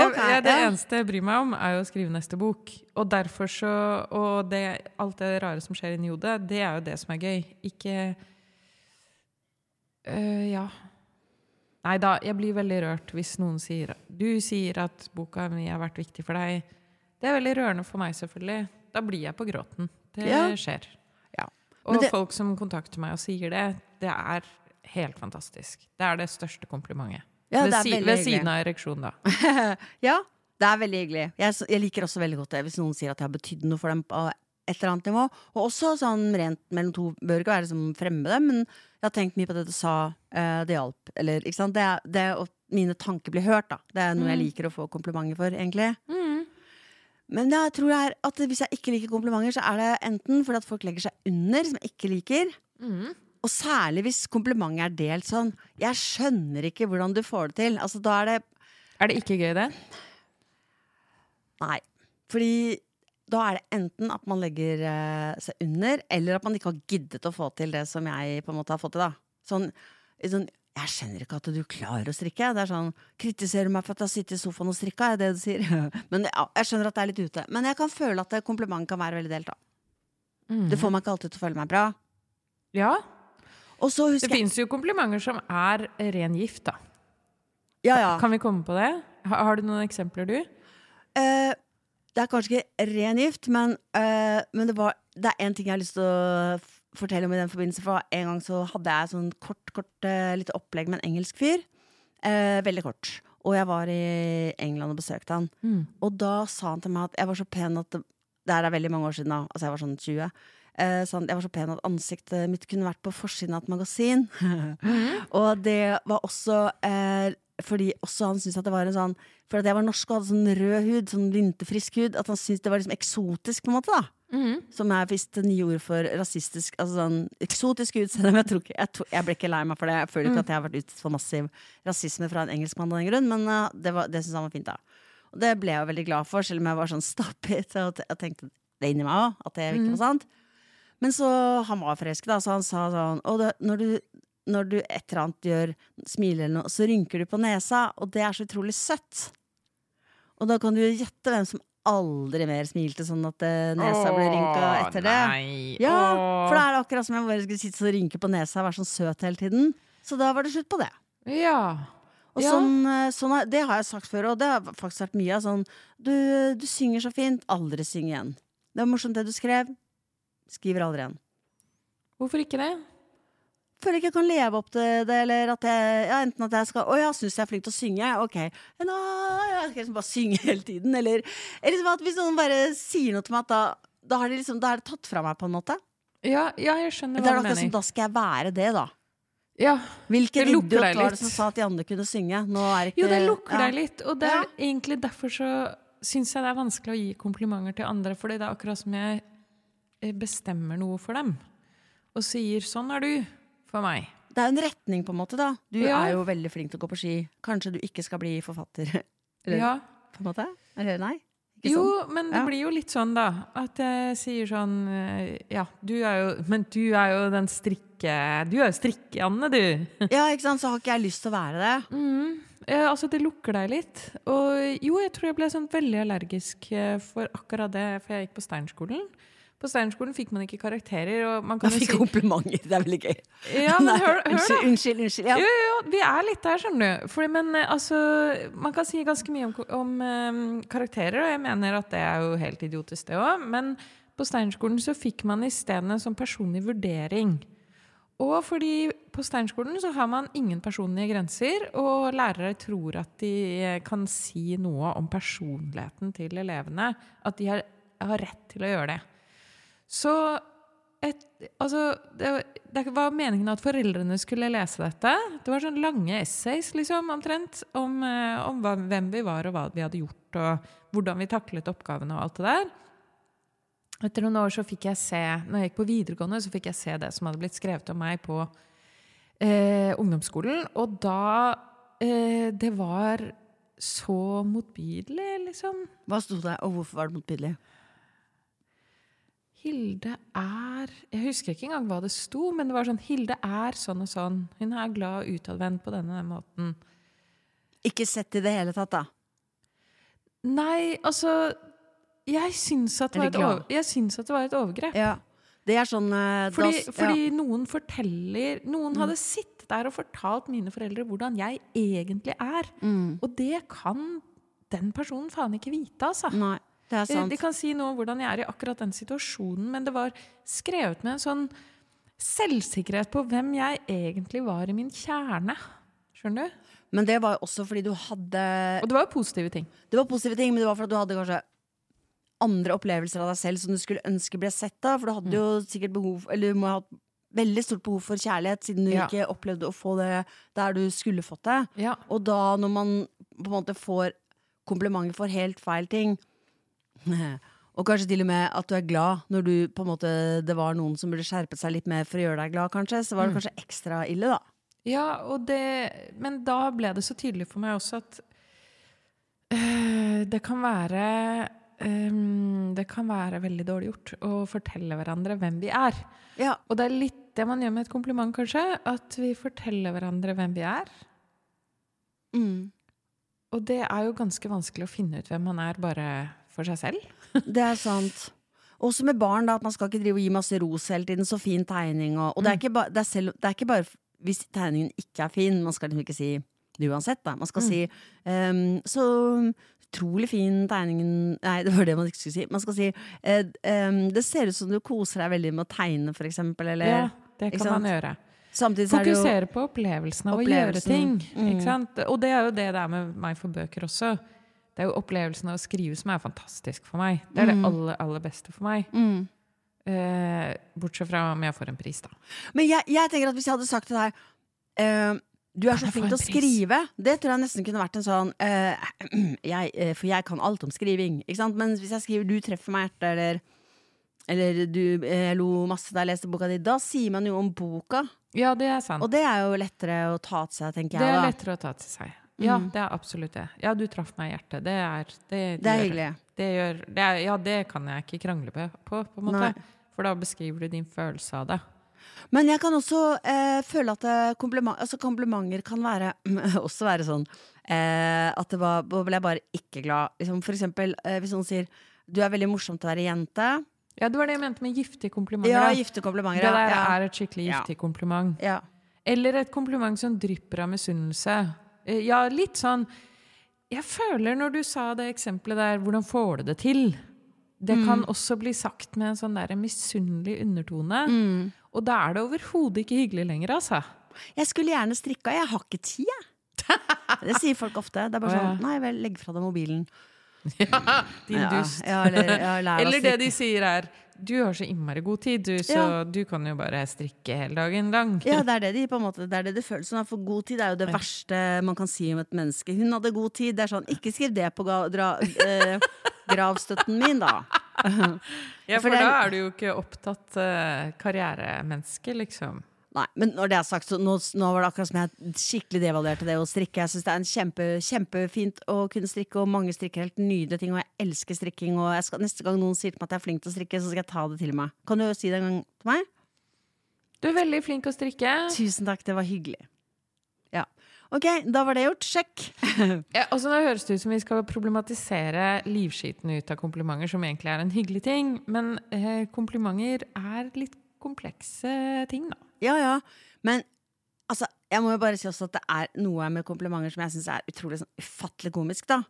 Okay, ja, det ja. eneste jeg bryr meg om, er jo å skrive neste bok. Og derfor så Og det, alt det rare som skjer inni hodet, det er jo det som er gøy. Ikke øh, Ja. Nei da, jeg blir veldig rørt hvis noen sier Du sier at boka mi har vært viktig for deg. Det er veldig rørende for meg, selvfølgelig. Da blir jeg på gråten. Det skjer. Ja. Og det- folk som kontakter meg og sier det, det er helt fantastisk. Det er det største komplimentet. Ja, ved, det er si, ved siden av ereksjon, da. (laughs) Ja, det er veldig hyggelig. Jeg, jeg liker også veldig godt det hvis noen sier at jeg har betydd noe for dem på et eller annet nivå. Og også sånn rent mellom to bør ikke være som fremmede, men jeg har tenkt mye på det du sa. eh, det hjalp. Eller, ikke sant? Det, det at mine tanker blir hørt, da. Det er noe jeg liker å få komplimenter for, egentlig. Men jeg tror jeg er at hvis jeg ikke liker komplimenter, så er det enten fordi at folk legger seg under, som jeg ikke liker. Og særlig hvis komplimentet er delt sånn. Jeg skjønner ikke hvordan du får det til. Altså, da er det Er det ikke gøy, det? Nei. Fordi da er det enten at man legger uh, seg under, eller at man ikke har giddet å få til det som jeg på en måte har fått til. da Sånn, sånn Jeg skjønner ikke at du klarer å strikke. Det er sånn Kritiserer du meg for at jeg har sittet i sofaen og strikka? Er det du sier? (laughs) Men ja, jeg skjønner at det er litt ute. Men jeg kan føle at komplimentet kompliment kan være veldig delt, da. Det får meg ikke alltid til å føle meg bra. Ja. Det fins jo komplimenter som er ren gift, da. Ja, ja. Kan vi komme på det? Har, har du noen eksempler, du? Uh, det er kanskje ikke ren gift, men, uh, men det, var, det er én ting jeg har lyst til å fortelle om i den forbindelse. For en gang så hadde jeg sånn kort, kort uh, lite opplegg med en engelsk fyr. Veldig kort. Og jeg var i England og besøkte han. Og da sa han til meg at jeg var så pen at det, det her er veldig mange år siden, da. Altså jeg var sånn 20. Eh, så jeg var så pen at ansiktet mitt kunne vært på forsiden av et magasin. (laughs) og det var også eh, fordi også han syntes at det var en sånn For at jeg var norsk og hadde sånn rød hud, sånn vinterfrisk hud, at han syntes det var liksom eksotisk, på en måte. da Som er visst det nye ordet for rasistisk. Altså sånn eksotisk utseende. (laughs) Men jeg, tror ikke, jeg, tror, jeg ble ikke lei meg for det. Jeg føler ikke at jeg har vært utsatt for massiv rasisme fra en engelskmann av den grunn, men uh, det, var- det syntes han var fint, da. Og det ble jeg jo veldig glad for, selv om jeg var sånn stappet. (laughs) Og jeg tenkte det inni meg òg, at det ikke var sant. Men så han var frisk, da, så han sa sånn Og det, når, du, når du et eller annet gjør, smiler eller noe, så rynker du på nesa, og det er så utrolig søtt. Og da kan du jo gjette hvem som aldri mer smilte sånn at eh, nesa ble rynka etter det. Nei. Ja, for da er det akkurat som jeg bare skulle sitte og rynke på nesa og være sånn søt hele tiden. Så da var det slutt på det. Ja. Og sånn, eh, sånn det har jeg sagt før, og det har faktisk vært mye av sånn du, du synger så fint, aldri syng igjen. Det var morsomt det du skrev. Skriver aldri igjen. Hvorfor ikke det? Føler ikke jeg kan leve opp til det, eller at jeg ja, enten at jeg skal Å ja, syns jeg er flink til å synge? Ok. Nå, jeg skal liksom bare synge (laughs) hele tiden. Eller, eller liksom at hvis noen bare sier noe til meg, at da, da, har de liksom, da er det tatt fra meg, på en måte. Ja, ja jeg skjønner Det er hva du akkurat som mener. da skal jeg være det, da. Ja. Hvilken Det lukker idiot var det som sa at de andre kunne synge? Er ikke Jo, det lukker ja. deg litt. Og det er egentlig derfor så syns jeg det er vanskelig å gi komplimenter til andre, fordi det er akkurat som jeg bestemmer noe for dem. Og sier 'sånn er du' for meg. Det er jo en retning, på en måte. da Du Ja. er jo veldig flink til å gå på ski. Kanskje du ikke skal bli forfatter? (laughs) Eller, Ja. på en måte? Eller nei? Ikke Jo, sånn? men det Ja. blir jo litt sånn, da. At jeg sier sånn eh, Ja, du er jo Men du er jo den strikke... Du er jo strikke-Anne, du. (laughs) Ja, ikke sant? Så har ikke jeg lyst til å være det. Mm. Eh, altså, det lukker deg litt. Og jo, jeg tror jeg ble sånn veldig allergisk eh, for akkurat det, for jeg gikk på Steinskolen. På Steinskolen fikk man ikke karakterer, og man kan Jeg fikk si komplimenter. Det er veldig gøy. Ja, men Nei, hør, hør unnskyld, unnskyld. unnskyld ja. Jo, jo, jo, vi er litt der, skjønner du. Fordi, men eh, altså, man kan si ganske mye om, om um, karakterer, og jeg mener at det er jo helt idiotisk, det òg. Men på Steinerskolen så fikk man isteden en sånn personlig vurdering. Og fordi på Steinerskolen så har man ingen personlige grenser, og lærere tror at de eh, kan si noe om personligheten til elevene. At de har, har rett til å gjøre det. Så et, altså, det, det var meningen at foreldrene skulle lese dette. Det var sånne lange essays liksom, omtrent om, eh, om hva, hvem vi var og hva vi hadde gjort, og hvordan vi taklet oppgavene og alt det der. Etter noen år så fikk jeg se, når jeg gikk på videregående, så fikk jeg se det som hadde blitt skrevet om meg på eh, ungdomsskolen. Og da eh, Det var så motbydelig, liksom. Hva sto det, og hvorfor var det motbydelig? Hilde er Jeg husker ikke engang hva det sto, men det var sånn Hilde er sånn og sånn. Hun er glad og utadvendt på denne, måten. Ikke sett i det hele tatt, da. Nei, altså Jeg syns at, at det var et overgrep. Ja. Det er sånn eh, Fordi, da, fordi noen forteller Noen hadde sittet der og fortalt mine foreldre hvordan jeg egentlig er. mm. Og det kan den personen faen ikke vite, altså. Nei, det er De, sant. de kan si noe om hvordan jeg er i akkurat den situasjonen, men det var skrevet med en sånn selvsikkerhet på hvem jeg egentlig var i min kjerne. Skjønner du? Men det var også fordi du hadde Og det var jo positive ting. Det var positive ting, men det var fordi du hadde kanskje andre opplevelser av deg selv som du skulle ønske ble sett av. For du hadde jo sikkert behov Eller du må ha hatt veldig stort behov for kjærlighet, siden du Ja. ikke opplevde å få det der du skulle fått det. Ja. Og da, når man på en måte får komplimenter for helt feil ting (laughs) Og kanskje til og med at du er glad når du på en måte det var noen som burde skjerpet seg litt mer for å gjøre deg glad, kanskje. Så var det kanskje ekstra ille, da. Ja, og det, men da ble det så tydelig for meg også at øh, det kan være Um, Det kan være veldig dårlig gjort å fortelle hverandre hvem vi er. Ja. Og det er litt det man gjør med et kompliment, kanskje. At vi forteller hverandre hvem vi er. Mm. Og det er jo ganske vanskelig å finne ut hvem man er bare for seg selv. (laughs) Det er sant. Også med barn, da, at man skal ikke drive og gi masse ros hele tiden. Så fin tegning. Og, og det, er ikke ba, det, er selv, det er ikke bare hvis tegningen ikke er fin. Man skal liksom ikke si det uansett, da. Man skal si um, så utrolig fin tegningen Nei, det var det man ikke skulle si. Man skal si uh, um, det ser ut som du koser deg veldig med å tegne, for eksempel. Eller Ja, det kan man gjøre. samtidig så er jo Fokusere på opplevelsen av å gjøre ting. Mm. Og det er jo det det er med meg for bøker også. Det er jo opplevelsen av å skrive som er fantastisk for meg. Det er det aller, aller beste for meg. mm. Eh, bortsett fra om jeg får en pris, da. Men jeg, jeg tenker at hvis jeg hadde sagt til deg eh, Du er Kan så jeg flink til å skrive. Det tror jeg nesten kunne vært en sånn eh, (clears throat) jeg, eh, For jeg kan alt om skriving. Ikke sant? Men hvis jeg skriver 'du treffer meg hjertet', eller eller du eh, jeg lo masse da jeg leste boka di. Da sier man jo om boka, Ja, det er sant. og det er jo lettere å ta til seg, tenker jeg. det jeg. er da lettere å ta til seg. Ja, Mm. det er absolutt det. Ja, du traff meg i hjertet. Det er Det, Det er gjør- hyggelig. Det gjør, det er, ja, det kan jeg ikke krangle på, på, på en måte. Nei. For da beskriver du din følelse av det. Men jeg kan også eh, føle at eh, kompliment, altså komplimenter kan være (clears throat) også være sånn eh, at det var, da ble jeg bare ikke glad. Liksom, for eksempel eh, hvis noen sier 'du er veldig morsom til å være jente'. Ja, det var det jeg mente med giftige komplimenter. Ja, gifte komplimenter. det der ja. er et skikkelig Ja. giftig kompliment. Ja. Eller et kompliment som drypper av misunnelse. Eh, Ja, litt sånn Jeg føler når du sa det eksempelet der, hvordan får du det til? Det Mm. kan også bli sagt med en sånn der misunnelig undertone. Mm. Og da er det overhodet ikke hyggelig lenger, altså. Jeg skulle gjerne strikka, jeg har ikke tid, jeg. (laughs) Det sier folk ofte. Det er bare sånn Nei vel, legg fra deg mobilen. (laughs) Ja, Din Ja, dust. ja, eller, Eller det de sier er Du har så innmari god tid, du, så Ja. du kan jo bare strikke hele dagen lang. Ja, det er det de på en måte Det er det det føles som. For god tid er jo det verste man kan si om et menneske. Hun hadde god tid. Det er sånn, ikke skriv det på ga, dra, eh, gravstøtten min, da. (laughs) Ja, For for da er du jo ikke opptatt eh, karrieremenneske, liksom. Nei, men når det er sagt, så nå, nå var det akkurat som jeg skikkelig devaluerte det å strikke. Jeg syns det er en kjempe, kjempefint å kunne strikke, og mange strikker helt nydelige ting, og jeg elsker strikking. Og jeg skal, neste gang noen sier til meg at jeg er flink til å strikke, så skal jeg ta det til meg. Kan du si det en gang til meg? Du er veldig flink til å strikke. Tusen takk, det var hyggelig. Ja. Ok, da var det gjort. Sjekk. (laughs) Ja, og så nå høres det ut som vi skal problematisere livskiten ut av komplimenter, som egentlig er en hyggelig ting. Men eh, komplimenter er litt komplekse ting, da. Ja, ja. Men altså, jeg må jo bare si også at det er noe med komplimenter som jeg syns er utrolig sånn, ufattelig komisk, da.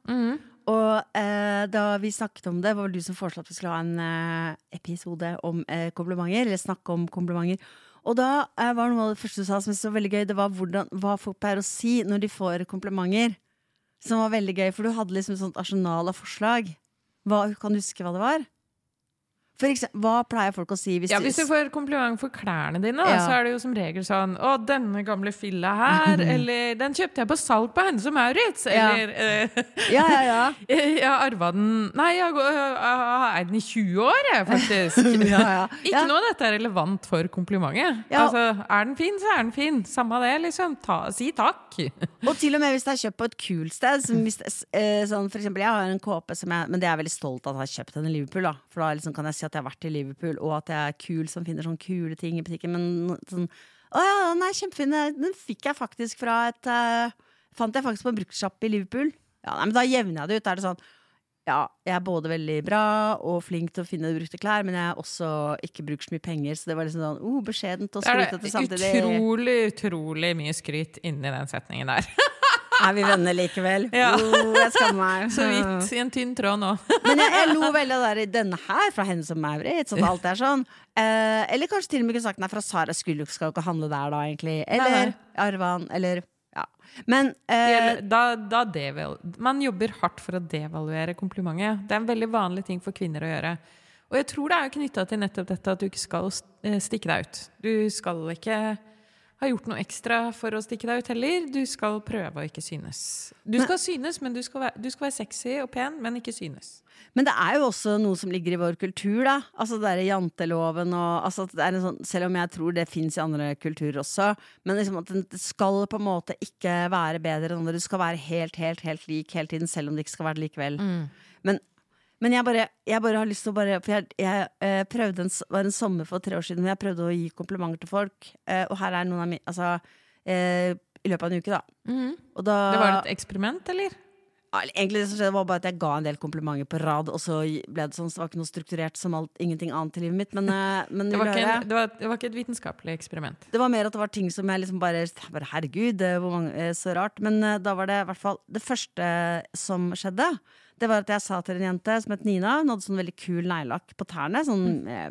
Og eh, da vi snakket om det, var vel du som foreslo at vi skulle ha en eh, episode om eh, komplimenter. Eller snakke om komplimenter. Og da eh, var noe av det første du sa som jeg var veldig gøy, det var hvordan, hva folk pleier å si når de får komplimenter. Som var veldig gøy, for du hadde liksom et sånt arsenal av forslag. Hva, kan du huske hva det var? For eksempel, hva pleier folk å si hvis, Ja, Hvis du får kompliment for klærne dine, Ja. så er det jo som regel sånn 'Å, denne gamle filla her', (laughs) eller 'Den kjøpte jeg på salg på Hennes og Maurits', eller eh, Ja, ja, ja. (laughs) 'Jeg arva den Nei, jeg har eid den i 20 år, jeg, faktisk'. (laughs) ja, ja. Ikke noe av dette er relevant for komplimentet. Altså, Er den fin, så er den fin. Samme det, liksom. Ta, si takk. Og til og med hvis det er kjøpt på et kult sted. Som hvis eh, sånn, for eksempel, jeg har en kåpe som jeg Men det er jeg veldig stolt av at jeg har kjøpt den i Liverpool. Da. For da liksom kan jeg si at jeg har vært i Liverpool, og at jeg er kul som finner sånne kule ting i butikken. Men sånn Å ja, den er kjempefin. Den fikk jeg faktisk fra et uh, Fant jeg faktisk på en bruktsjappe i Liverpool. Ja, nei, men Da jevner jeg det ut. Da er det sånn ja, jeg er både veldig bra og flink til å finne brukte klær, men jeg har også ikke bruker så mye penger, så det var liksom sånn oh, beskjedent og skrytete det er utrolig, utrolig mye skryt inni den setningen der. (laughs) Er vi venner likevel? Ja. Oh, jeg skammer meg. (laughs) Så vidt i en tynn tråd nå. (laughs) Men jeg, jeg lo veldig av der, denne her fra henne som Maurits. Sånn, alt er sånn. Eh, eller kanskje til og med kunne sagt nei, fra Sara skulle skal jo ikke handle der da, egentlig. Eller Nei, nei. Arvan, eller ja. Men eh, Da, da Man jobber hardt for å devaluere komplimentet. Det er en veldig vanlig ting for kvinner å gjøre. Og jeg tror det er knytta til nettopp dette at du ikke skal eh, stikke deg ut. Du skal ikke ha gjort noe ekstra for å stikke deg ut heller. Du skal prøve å ikke synes. Du skal synes, men du skal, være, du skal være sexy og pen, men ikke synes. Men det er jo også noe som ligger i vår kultur, da. Altså det derre janteloven og altså, det er en sånn, Selv om jeg tror det fins i andre kulturer også. Men liksom at det skal på en måte ikke være bedre enn andre. Du skal være helt, helt, helt lik hele tiden, selv om det ikke skal være det likevel. Men, men jeg, bare, jeg bare har lyst til å bare For jeg, jeg eh, prøvde en, var en sommer for tre år siden hvor jeg prøvde å gi komplimenter til folk. Eh, og her er noen av mine Altså eh, i løpet av en uke, da. Og da Det var et eksperiment, eller? ja, Egentlig det som skjedde var bare at jeg ga en del komplimenter på rad, og så ble det sånn, så det var ikke noe strukturert som alt, ingenting annet i livet mitt. Men, men Det var, en, det, var, det var ikke et vitenskapelig eksperiment. Det var mer at det var ting som jeg liksom bare, bare Herregud, mange, så rart. Men da var det i hvert fall Det første som skjedde, det var at jeg sa til en jente som het Nina, hun hadde sånn veldig kul neglelakk på tærne. Sånn eh,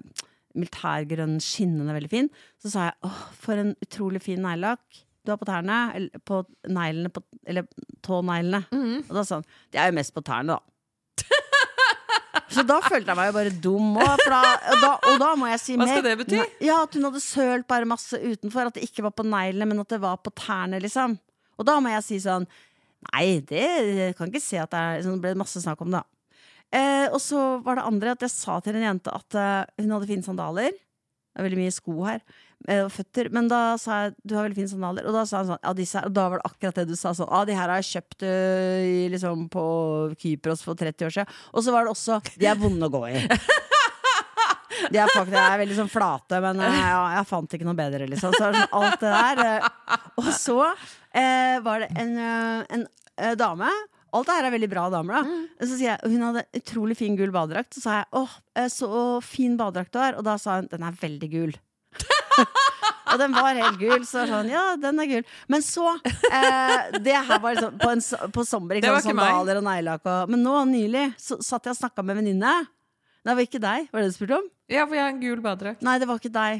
militærgrønn, skinnende, veldig fin. Så sa jeg åh, for en utrolig fin neglelakk du har på tærne. Eller på neglene, på, eller tåneglene. Og da sa han det er jo mest på tærne, da. (laughs) Så da følte jeg meg jo bare dum òg. Og, og da må jeg si mer. Hva skal det bety? Ja, At hun hadde sølt bare masse utenfor. At det ikke var på neglene, men at det var på tærne. liksom Og da må jeg si sånn Nei, det jeg kan ikke se at det er sånn, Det ble masse snakk om da. Eh, og så var det andre at jeg sa til en jente at uh, hun hadde fine sandaler. Det er veldig mye sko her. eh, Og føtter. Men da sa jeg du har veldig fine sandaler. Og da sa hun sånn, ja, disse her. Og da var det akkurat det du sa. sånn, ah, De her har jeg kjøpt eh, liksom, på Kypros for 30 år siden. Og så var det også De er vonde å gå i. (laughs) De er faktisk de er veldig sånn flate, men eh, ja, jeg fant ikke noe bedre, liksom. Så sånn, alt det der. eh, Og så eh, var det en, eh, en dame. Alt det her er veldig bra damer, da. Så sier jeg, Hun hadde utrolig fin gul badedrakt. Så sa jeg åh, så fin badedrakt du har. Og da sa hun den er veldig gul. og den var helt gul. Så sånn, ja, den er gul. Men så eh, Det her var liksom på, en, på sommer. Ikke sant, sandaler og neglelakk. og- Men nå nylig så satt jeg og snakka med en venninne. Nei, det var ikke deg. Var det det du spurte om? Ja, for jeg har en gul badedrakt. Nei, det var ikke deg.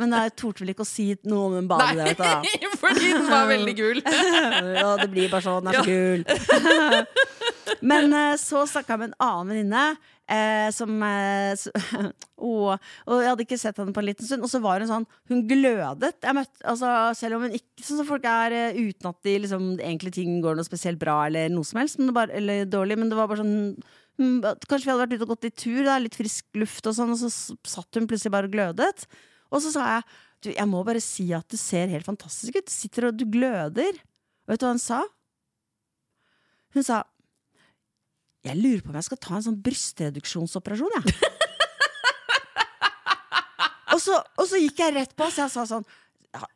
Men jeg torde vel ikke å si noe om den badedrakta. Nei, (laughs) fordi den var veldig gul. (laughs) Ja, det blir bare sånn. Den er så gul. (laughs) Men eh, så snakka jeg med en annen venninne. Eh, som eh, Åh, Og jeg hadde ikke sett henne på en liten stund. Og så var hun sånn Hun glødet. Møtte, altså, selv om hun ikke Sånn som folk er eh, uten at de liksom, egentlig ting går noe spesielt bra eller noe som helst. Men det bare, eller dårlig, men det var bare sånn Kanskje vi hadde vært ute og gått litt tur, da, litt frisk luft og sånn, og så satt hun plutselig bare og glødet. Og så sa jeg du, jeg må bare si at du ser helt fantastisk ut. Du sitter og du gløder. Og vet du hva hun sa? Hun sa jeg lurer på om jeg skal ta en sånn brystreduksjonsoperasjon, jeg. (laughs) og, så, og så gikk jeg rett på, så jeg sa sånn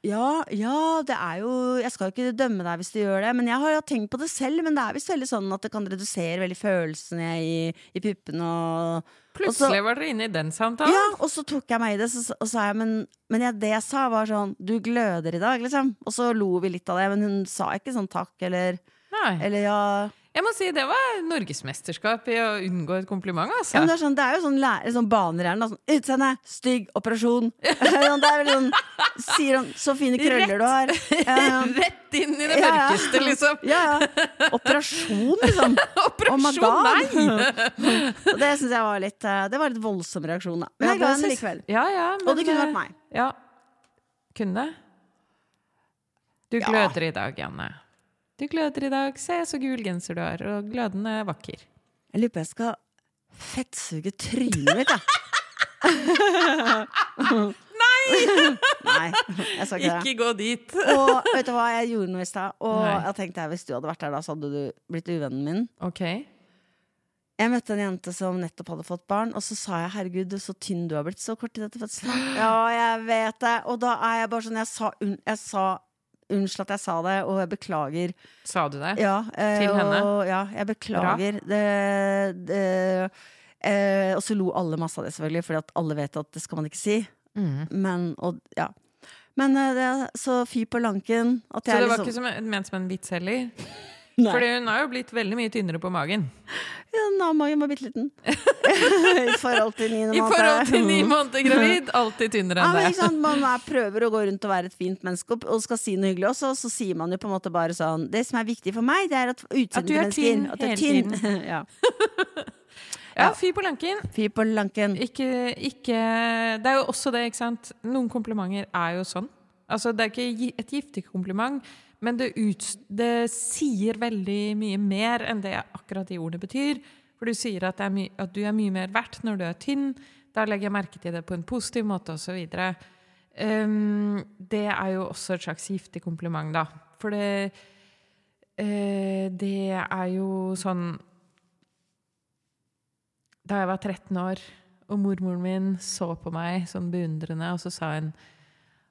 ja, ja, det er jo Jeg skal jo ikke dømme deg hvis du gjør det, men jeg har jo tenkt på det selv. Men det er visst veldig sånn at det kan redusere veldig følelsene i, i puppene og Plutselig var dere inne i den samtalen. Ja, og så tok jeg meg i det, så, og sa jeg Men, men jeg, det jeg sa, var sånn Du gløder i dag, liksom. Og så lo vi litt av det, men hun sa ikke sånn takk eller, Nei. eller ja. Jeg må si det var norgesmesterskap i å unngå et kompliment, Altså. Ja, men det, er sånn, det er jo sånn, lære, sånn baner i hjernen. Sånn, utseende, stygg, operasjon. (laughs) Sånn, det er vel sånn Sier han så fine krøller du har. Ja. (laughs) Rett inn i det Ja, mørkeste, liksom. Ja, ja. Operasjon, liksom. (laughs) Operasjon, Oh nei! Det syns jeg var litt eh, Det var litt voldsom reaksjon, da. Men jeg er glad i henne likevel. Ja, ja, Og det kunne eh, vært meg. Ja. Kunne det? Du gløder i dag, Janne. Du gløder i dag. Se så gul genser du har, og er vakker. Jeg lurer på jeg skal fettsuge trynet mitt, jeg. (laughs) Nei! Nei, jeg sa ikke det. Ikke gå dit. (laughs) Og vet du hva, jeg gjorde noe i stad. Og Nei. jeg tenkte hvis du hadde vært der da, så hadde du blitt uvennen min. Ok. Jeg møtte en jente som nettopp hadde fått barn, og så sa jeg 'herregud, så tynn du har blitt så kort tid etter fødselen'. (gasps) Ja, jeg vet det. Og da er jeg bare sånn Jeg sa, jeg sa Unnskyld at jeg sa det, og jeg beklager. Sa du det? Ja, eh, Til henne? Og, ja, jeg beklager. Det, det, eh, og så lo alle masse av det, selvfølgelig, fordi at alle vet at det skal man ikke si. Mm. Men, og, ja. Men eh, det, så fy på lanken. At Så det var liksom, ikke som, ment som en vits heller? Fordi hun har jo blitt veldig mye tynnere på magen. (laughs) Ja, nå, magen var bitte liten. (laughs) I forhold til ni måneder. I forhold til ni måneder gravid, alltid tynnere Ja, enn men det. ikke sant? Man er, prøver å gå rundt og være et fint menneske og, skal si noe hyggelig også, og så sier man jo på en måte bare sånn Det som er viktig for meg, det er at utseendet til er mennesker tynn at du er tynn. (laughs) ja. Ja, fy på lanken. Fy på lanken. Ikke, ikke Det er jo også det, ikke sant. Noen komplimenter er jo sånn. Altså, det er ikke et giftig kompliment, men det, ut, det sier veldig mye mer enn det akkurat de ordene betyr. For du sier at, det my, at du er mye mer verdt når du er tynn. Da legger jeg merke til det på en positiv måte, osv. Um, det er jo også et slags giftig kompliment, da. For det uh, Det er jo sånn Da jeg var 13 år, og mormoren min så på meg sånn beundrende, og så sa hun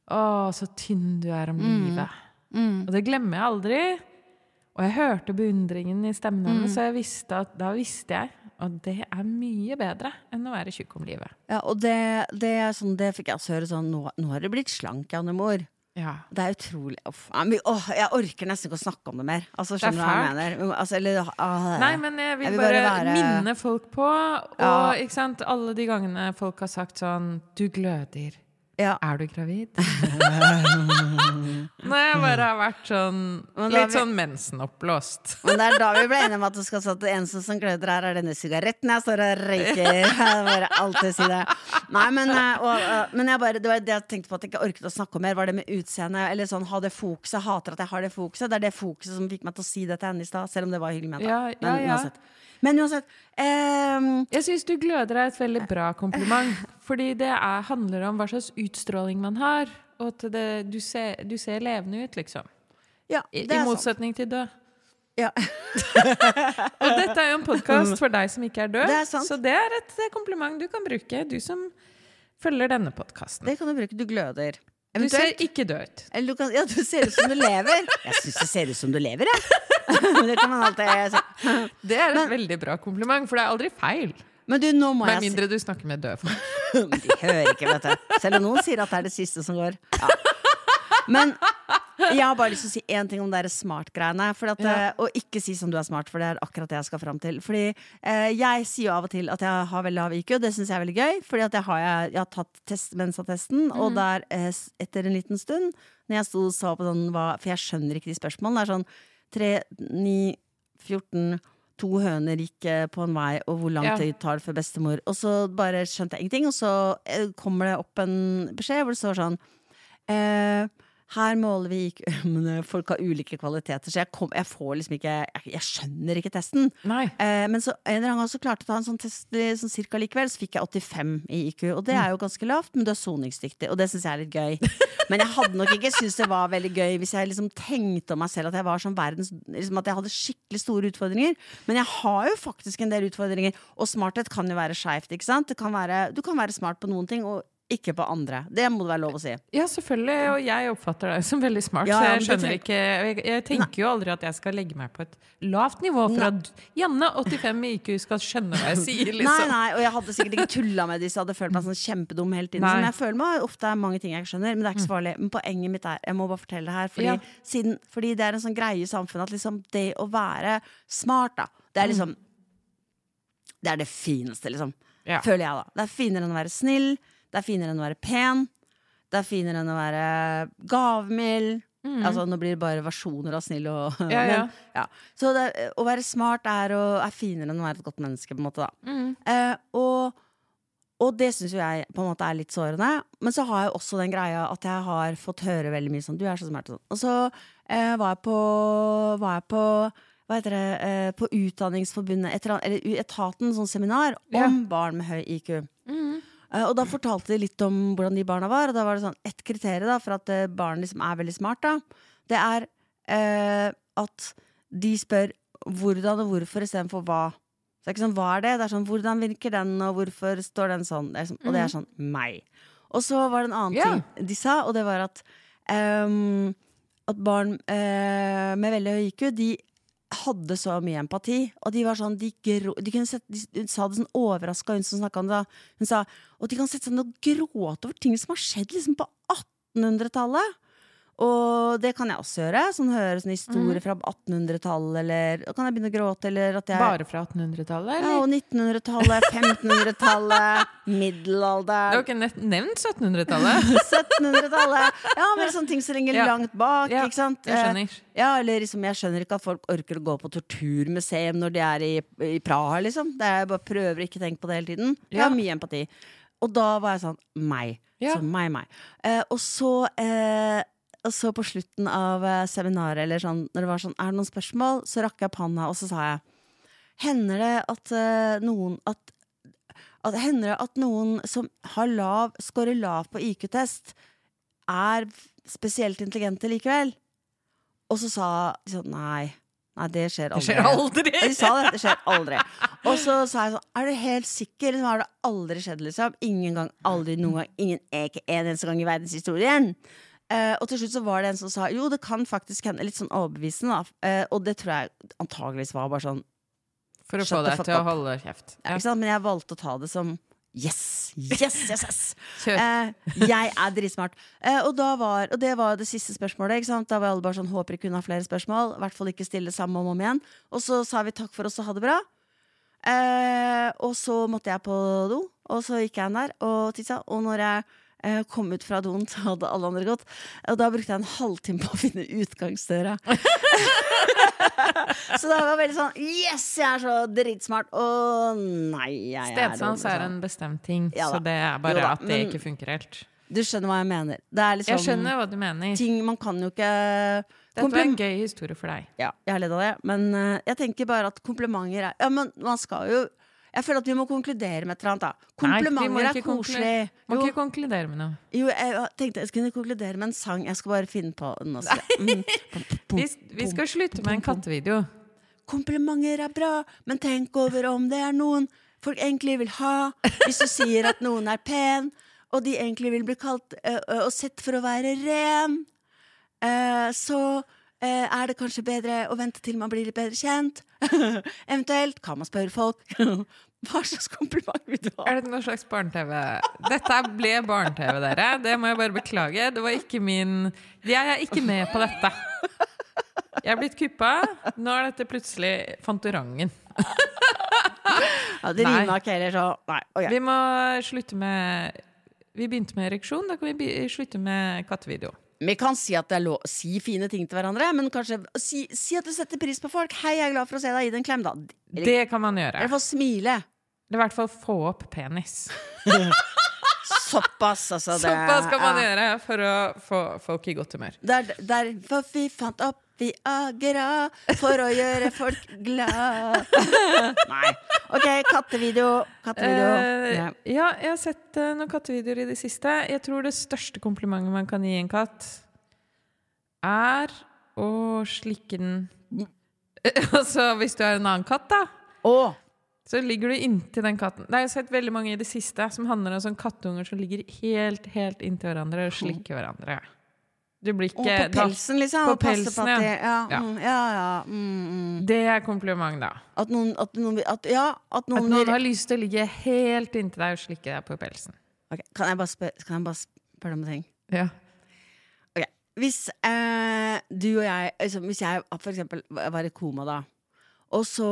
Å, så tynn du er om livet. Mm. Og det glemmer jeg aldri. Og jeg hørte beundringen i stemmen hennes, så jeg visste at, da visste jeg at det er mye bedre enn å være tjukk om livet. Ja, og det, det, sånn, det fikk jeg også høre sånn Nå, nå har du blitt slank, Janne-mor. Ja. Det er utrolig uff, åh, Jeg orker nesten ikke å snakke om det mer. Altså, er skjønner du hva jeg mener? Altså, eller, ah, Nei, men jeg vil, Jeg vil bare, bare være- minne folk på, og Ja. sant, alle de gangene folk har sagt sånn Du gløder. Ja. Er du gravid? (laughs) Nei, jeg bare har vært sånn litt vi- sånn mensenoppblåst. (laughs) Men det er da vi ble enige om at du skal si at det eneste som gløder her, er denne sigaretten jeg står og røyker. (laughs) Jeg bare alltid si det. Nei, men, eh, og, eh, men jeg bare, det var det jeg tenkte på at jeg ikke orket å snakke om mer, var det med utseende. Eller sånn, ha det fokuset. Jeg hater at jeg har det fokuset. Det er det fokuset som fikk meg til å si det til henne i stad, selv om det var hyggelig ment. Ja, ja, Men ja. Men uansett um, Jeg syns du gløder er et veldig bra kompliment. Fordi det er, handler om hva slags utstråling man har. Og at det, du, ser, du ser levende ut, liksom. Ja, I, det i sant. motsetning til død. Ja. (laughs) Og dette er jo en podkast for deg som ikke er død, Det er sant. så det er et kompliment du kan bruke, du som følger denne podkasten. Det kan du bruke. Du gløder. Du ser ikke død ut. Eller du kan, ja, du ser ut som du lever. Jeg syns det ser ut som du lever, jeg. (laughs) det kan man alltid si. Det er et veldig bra kompliment, for det er aldri feil. Men du, nå må Med jeg mindre du snakker med døde folk. (laughs) De hører ikke, vet du. Selv om noen sier at det er det siste som går. Ja. Men jeg har bare lyst til å si én ting om det smart-greiene. Ja. eh, Og ikke si som du er smart, for det er akkurat det jeg skal fram til. Fordi eh, jeg sier jo av og til at jeg har veldig lav IQ, og det syns jeg er veldig gøy. Fordi jeg har, jeg, jeg har tatt test, mensattesten, mm. og der, eh, etter en liten stund, når jeg sto og sa på sånn hva, For jeg skjønner ikke de spørsmålene. Det er sånn 3, 9, 14 To høner gikk eh, på en vei, og hvor lang Ja. tid tar det for bestemor? Og så bare skjønte jeg ingenting, og så eh, kommer det opp en beskjed hvor det står sånn eh, her måler vi IQ (laughs) Men folk har ulike kvaliteter, så jeg, kom, jeg får liksom ikke jeg, jeg skjønner ikke testen. Eh, men så en eller annen gang så klarte jeg å ta en sånn test eh, sånn cirka likevel, så fikk jeg 85 i IQ. Og det er jo ganske lavt, men du er soningsdyktig, og det syns jeg er litt gøy. (laughs) Men jeg hadde nok ikke syntes det var veldig gøy hvis jeg liksom tenkte om meg selv at jeg var sånn verdens liksom At jeg hadde skikkelig store utfordringer. Men jeg har jo faktisk en del utfordringer, og smarthet kan jo være skeivt, ikke sant? Det kan være, du kan være smart på noen ting. og ikke på andre. Det må det være lov å si. Ja, selvfølgelig, og jeg oppfatter deg som veldig smart. Ja, så jeg skjønner treng- ikke Jeg, jeg tenker jo aldri at jeg skal legge meg på et lavt nivå for Nei. at Janne, 85 i IQ, skal skjønne hva jeg sier, Nei, liksom. nei, og jeg hadde sikkert ikke tulla med disse hadde følt meg sånn kjempedum hele tiden. Nei. Sånn, jeg føler meg ofte er mange ting jeg ikke skjønner, men det er ikke så farlig. Men poenget mitt er, jeg må bare fortelle det her, fordi, Ja. siden, fordi det er en sånn greie i samfunnet at liksom det å være smart, da, det er liksom Det er det fineste, liksom. Ja. Føler jeg, da. Det er finere enn å være snill, det er finere enn å være pen, det er finere enn å være gavmild. Altså, nå blir det bare versjoner av snill og Mm. Ja, ja. men, ja. Så det, å være smart er, å, er finere enn å være et godt menneske, på en måte, da. Eh, og, og det syns jo jeg på en måte er litt sårende. Men så har jeg også den greia at jeg har fått høre veldig mye sånn Du er så smart og sånn. Og så eh, var jeg på, var jeg på hva heter det, eh, på Utdanningsforbundet, etter, eller etaten, sånn seminar om barn med høy IQ. Eh, og da fortalte de litt om hvordan de barna var, og da var det sånn ett kriterium da, for at eh, barn liksom er veldig smart, da. Det er eh, at de spør hvordan og hvorfor istedenfor hva. Så det er ikke sånn, hva er det? Det er sånn, hvordan virker den, og hvorfor står den sånn? Det sånn og det er sånn meg. Og så var det en annen yeah. ting de sa, og det var at um, at barn eh, med veldig høy IQ, de hadde så mye empati. Og de var sånn, de, gro, de, sette, de, sa det sånn overraska, hun som snakka om det. Hun sa og de kan sette seg ned og gråte over ting som har skjedd liksom på 1800-tallet. Og det kan jeg også gjøre. Sånn Høre sånne historier fra 1800-tallet, eller kan jeg begynne å gråte, eller at jeg Bare fra 1800-tallet, ja, og 1900-tallet, 1500-tallet, Du har ikke nevnt 1700-tallet. 1700-tallet. (laughs) Ja, men sånne ting som ligger Ja. langt bak, Ja, ikke sant? jeg skjønner. Eh, Ja, eller liksom, jeg skjønner ikke at folk orker å gå på torturmuseum når de er i, i Praha, liksom. Det er, jeg bare prøver å ikke tenke på det hele tiden. Jeg har mye empati. Og da var jeg sånn meg. Ja. Så meg, meg. Eh, og så eh, og så på slutten av eh, seminaret, eller sånn, når det var sånn, er det noen spørsmål, så rakk jeg opp hånda, og så sa jeg Hender det at uh, noen at, at Hender det at noen som har lav, scorer lav på IQ-test, er spesielt intelligente likevel? Og så sa de sånn Nei. Nei, det skjer Det aldri. skjer aldri! (laughs) De sa det. Det skjer aldri. Og så sa jeg sånn Er du helt sikker? Liksom, har det aldri skjedd, liksom? Ingen gang, aldri, noen gang. Ingen, ikke en eneste gang i verdenshistorien. Eh, og til slutt så var det en som sa jo, det kan faktisk hende. Litt sånn overbevisende, da. Eh, og det tror jeg antageligvis var bare sånn For å få deg til å holde kjeft. ja. ikke sant? Men jeg valgte å ta det som yes, yes, yes, yes. (laughs) Eh, jeg er dritsmart. Og, da var, og det var det siste spørsmålet. Da var alle bare sånn håper ikke hun har flere spørsmål. I hvert fall ikke stille samme om og om igjen. Og så sa vi takk for oss og ha det bra. Og så måtte jeg på do, og så gikk jeg inn der og tissa. Og når jeg kom ut fra doen, så hadde alle andre gått. Og da brukte jeg en halvtime på å finne utgangsdøra. (laughs) så det var veldig sånn Yes, jeg er så dritsmart! Og nei, jeg er Stedsans dum, er altså. en bestemt ting, Ja så det er bare da, at det ikke funker helt. Du skjønner hva jeg mener. Det er liksom Jeg skjønner hva du mener. ting Man kan jo ikke Dette var en gøy historie for deg. Ja, jeg har ledd av det. Men uh, jeg tenker bare at komplimenter er Ja, men man skal jo Jeg føler at vi må konkludere med et eller annet, da. Komplimenter er koselig. Må Jo, ikke konkludere med noe. jo, jeg tenkte jeg skulle konkludere med en sang. Jeg skal bare finne på den. Mm. (laughs) Vi, vi skal slutte med en kattevideo. Komplimenter er bra, men tenk over om det er noen folk egentlig vil ha. Hvis du sier at noen er pen, og de egentlig vil bli kalt og sett for å være ren, uh, så er det kanskje bedre å vente til man blir litt bedre kjent. (laughs) Eventuelt kan man spørre folk. (laughs) Hva slags kompliment vil du ha? Er det noe slags barne-TV? Dette ble barne-TV, dere. Det må jeg bare beklage. Det var ikke min Jeg er ikke med på dette. Jeg er blitt kuppa. Nå er dette plutselig Fantorangen. (laughs) Ja, det rimer ikke heller, så nei. Okay. Vi må slutte med Vi begynte med ereksjon. Da kan vi slutte med kattevideo. Vi kan si at det er lov si fine ting til hverandre, men kanskje si, si at du setter pris på folk. 'Hei, jeg er glad for å se deg. Gi det en klem', da. Eller, Det kan man gjøre. Eller få smile. Eller i hvert fall få opp penis. (laughs) Såpass, altså. Det, Såpass kan man ja. gjøre for å få folk i godt humør. Der, derfor vi fant opp Viagra for å gjøre folk glad. (laughs) Nei. OK, kattevideo. Kattevideo. Uh, Ja. ja, jeg har sett uh, noen kattevideoer i det siste. Jeg tror det største komplimentet man kan gi en katt, er å slikke den (laughs) Altså, hvis du er en annen katt, da, Oh. så ligger du inntil den katten. Det har jeg sett veldig mange i det siste som handler om sånn kattunger som ligger helt, helt inntil hverandre og slikker hverandre. Du blir og på pelsen, liksom. på pelsen, på at de, ja. ja. Ja. Mm, ja, ja. Mm, mm. Det er kompliment, da. At noen, at noen at, Ja, at At noen, noen har lyst til å ligge helt inntil deg og slikke deg på pelsen. Okay. Kan jeg bare spørre, kan jeg bare spørre om en ting? Ja. Okay. Hvis eh, du og jeg altså, Hvis jeg for eksempel var i koma da, og så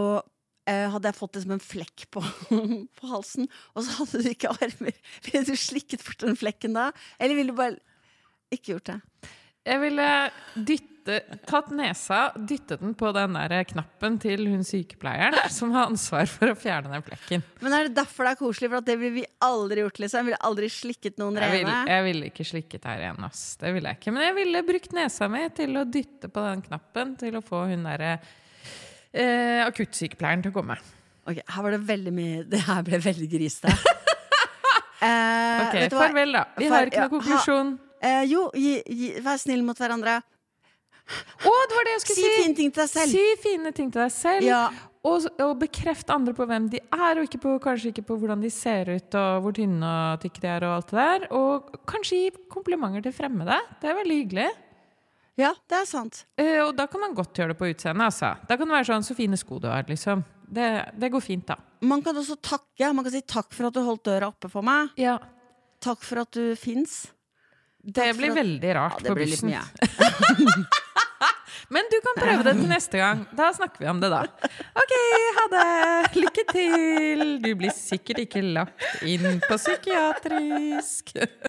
eh, hadde jeg fått liksom en flekk på, (laughs) på halsen, og så hadde du ikke armer, (laughs) ville du slikket bort den flekken da? Eller ville du bare ikke gjort det? Jeg ville dytte, tatt nesa, dyttet den på den der knappen til hun sykepleieren som har ansvar for å fjerne den flekken. Men er det derfor det er koselig? For det ville vi aldri gjort, liksom? Jeg ville aldri slikket noen rene? jeg ville ikke slikket her igjen, ass. Det ville jeg ikke. Men jeg ville brukt nesa mi til å dytte på den knappen til å få hun derre eh, akuttsykepleieren til å komme. Ok, her var det veldig mye (laughs) Det her ble veldig grisete. (laughs) Eh, Ok? Farvel, da. Vi har ikke noen konklusjon. Eh, jo, gi, gi, vær snill mot hverandre. Å, det var det jeg Si skulle si! fine ting til deg selv. Si fine ting til deg selv. Ja. Og, og bekreft andre på hvem de er, og ikke på, kanskje ikke på hvordan de ser ut, og hvor tynne og tykke de er, og alt det der. Og kanskje gi komplimenter til fremmede. Det er veldig hyggelig. ja, det er sant. Eh, og da kan man godt gjøre det på utseendet, altså. Da kan det være sånn 'så fine sko du har', liksom. Det, det går fint, da. Man kan også takke. Man kan si takk for at du holdt døra oppe for meg. Ja. Takk for at du fins. Det blir veldig rart Ja, på bussen. (laughs) Men du kan prøve det til neste gang. Da snakker vi om det da. OK, ha det! Lykke til! Du blir sikkert ikke lagt inn på psykiatrisk. (laughs)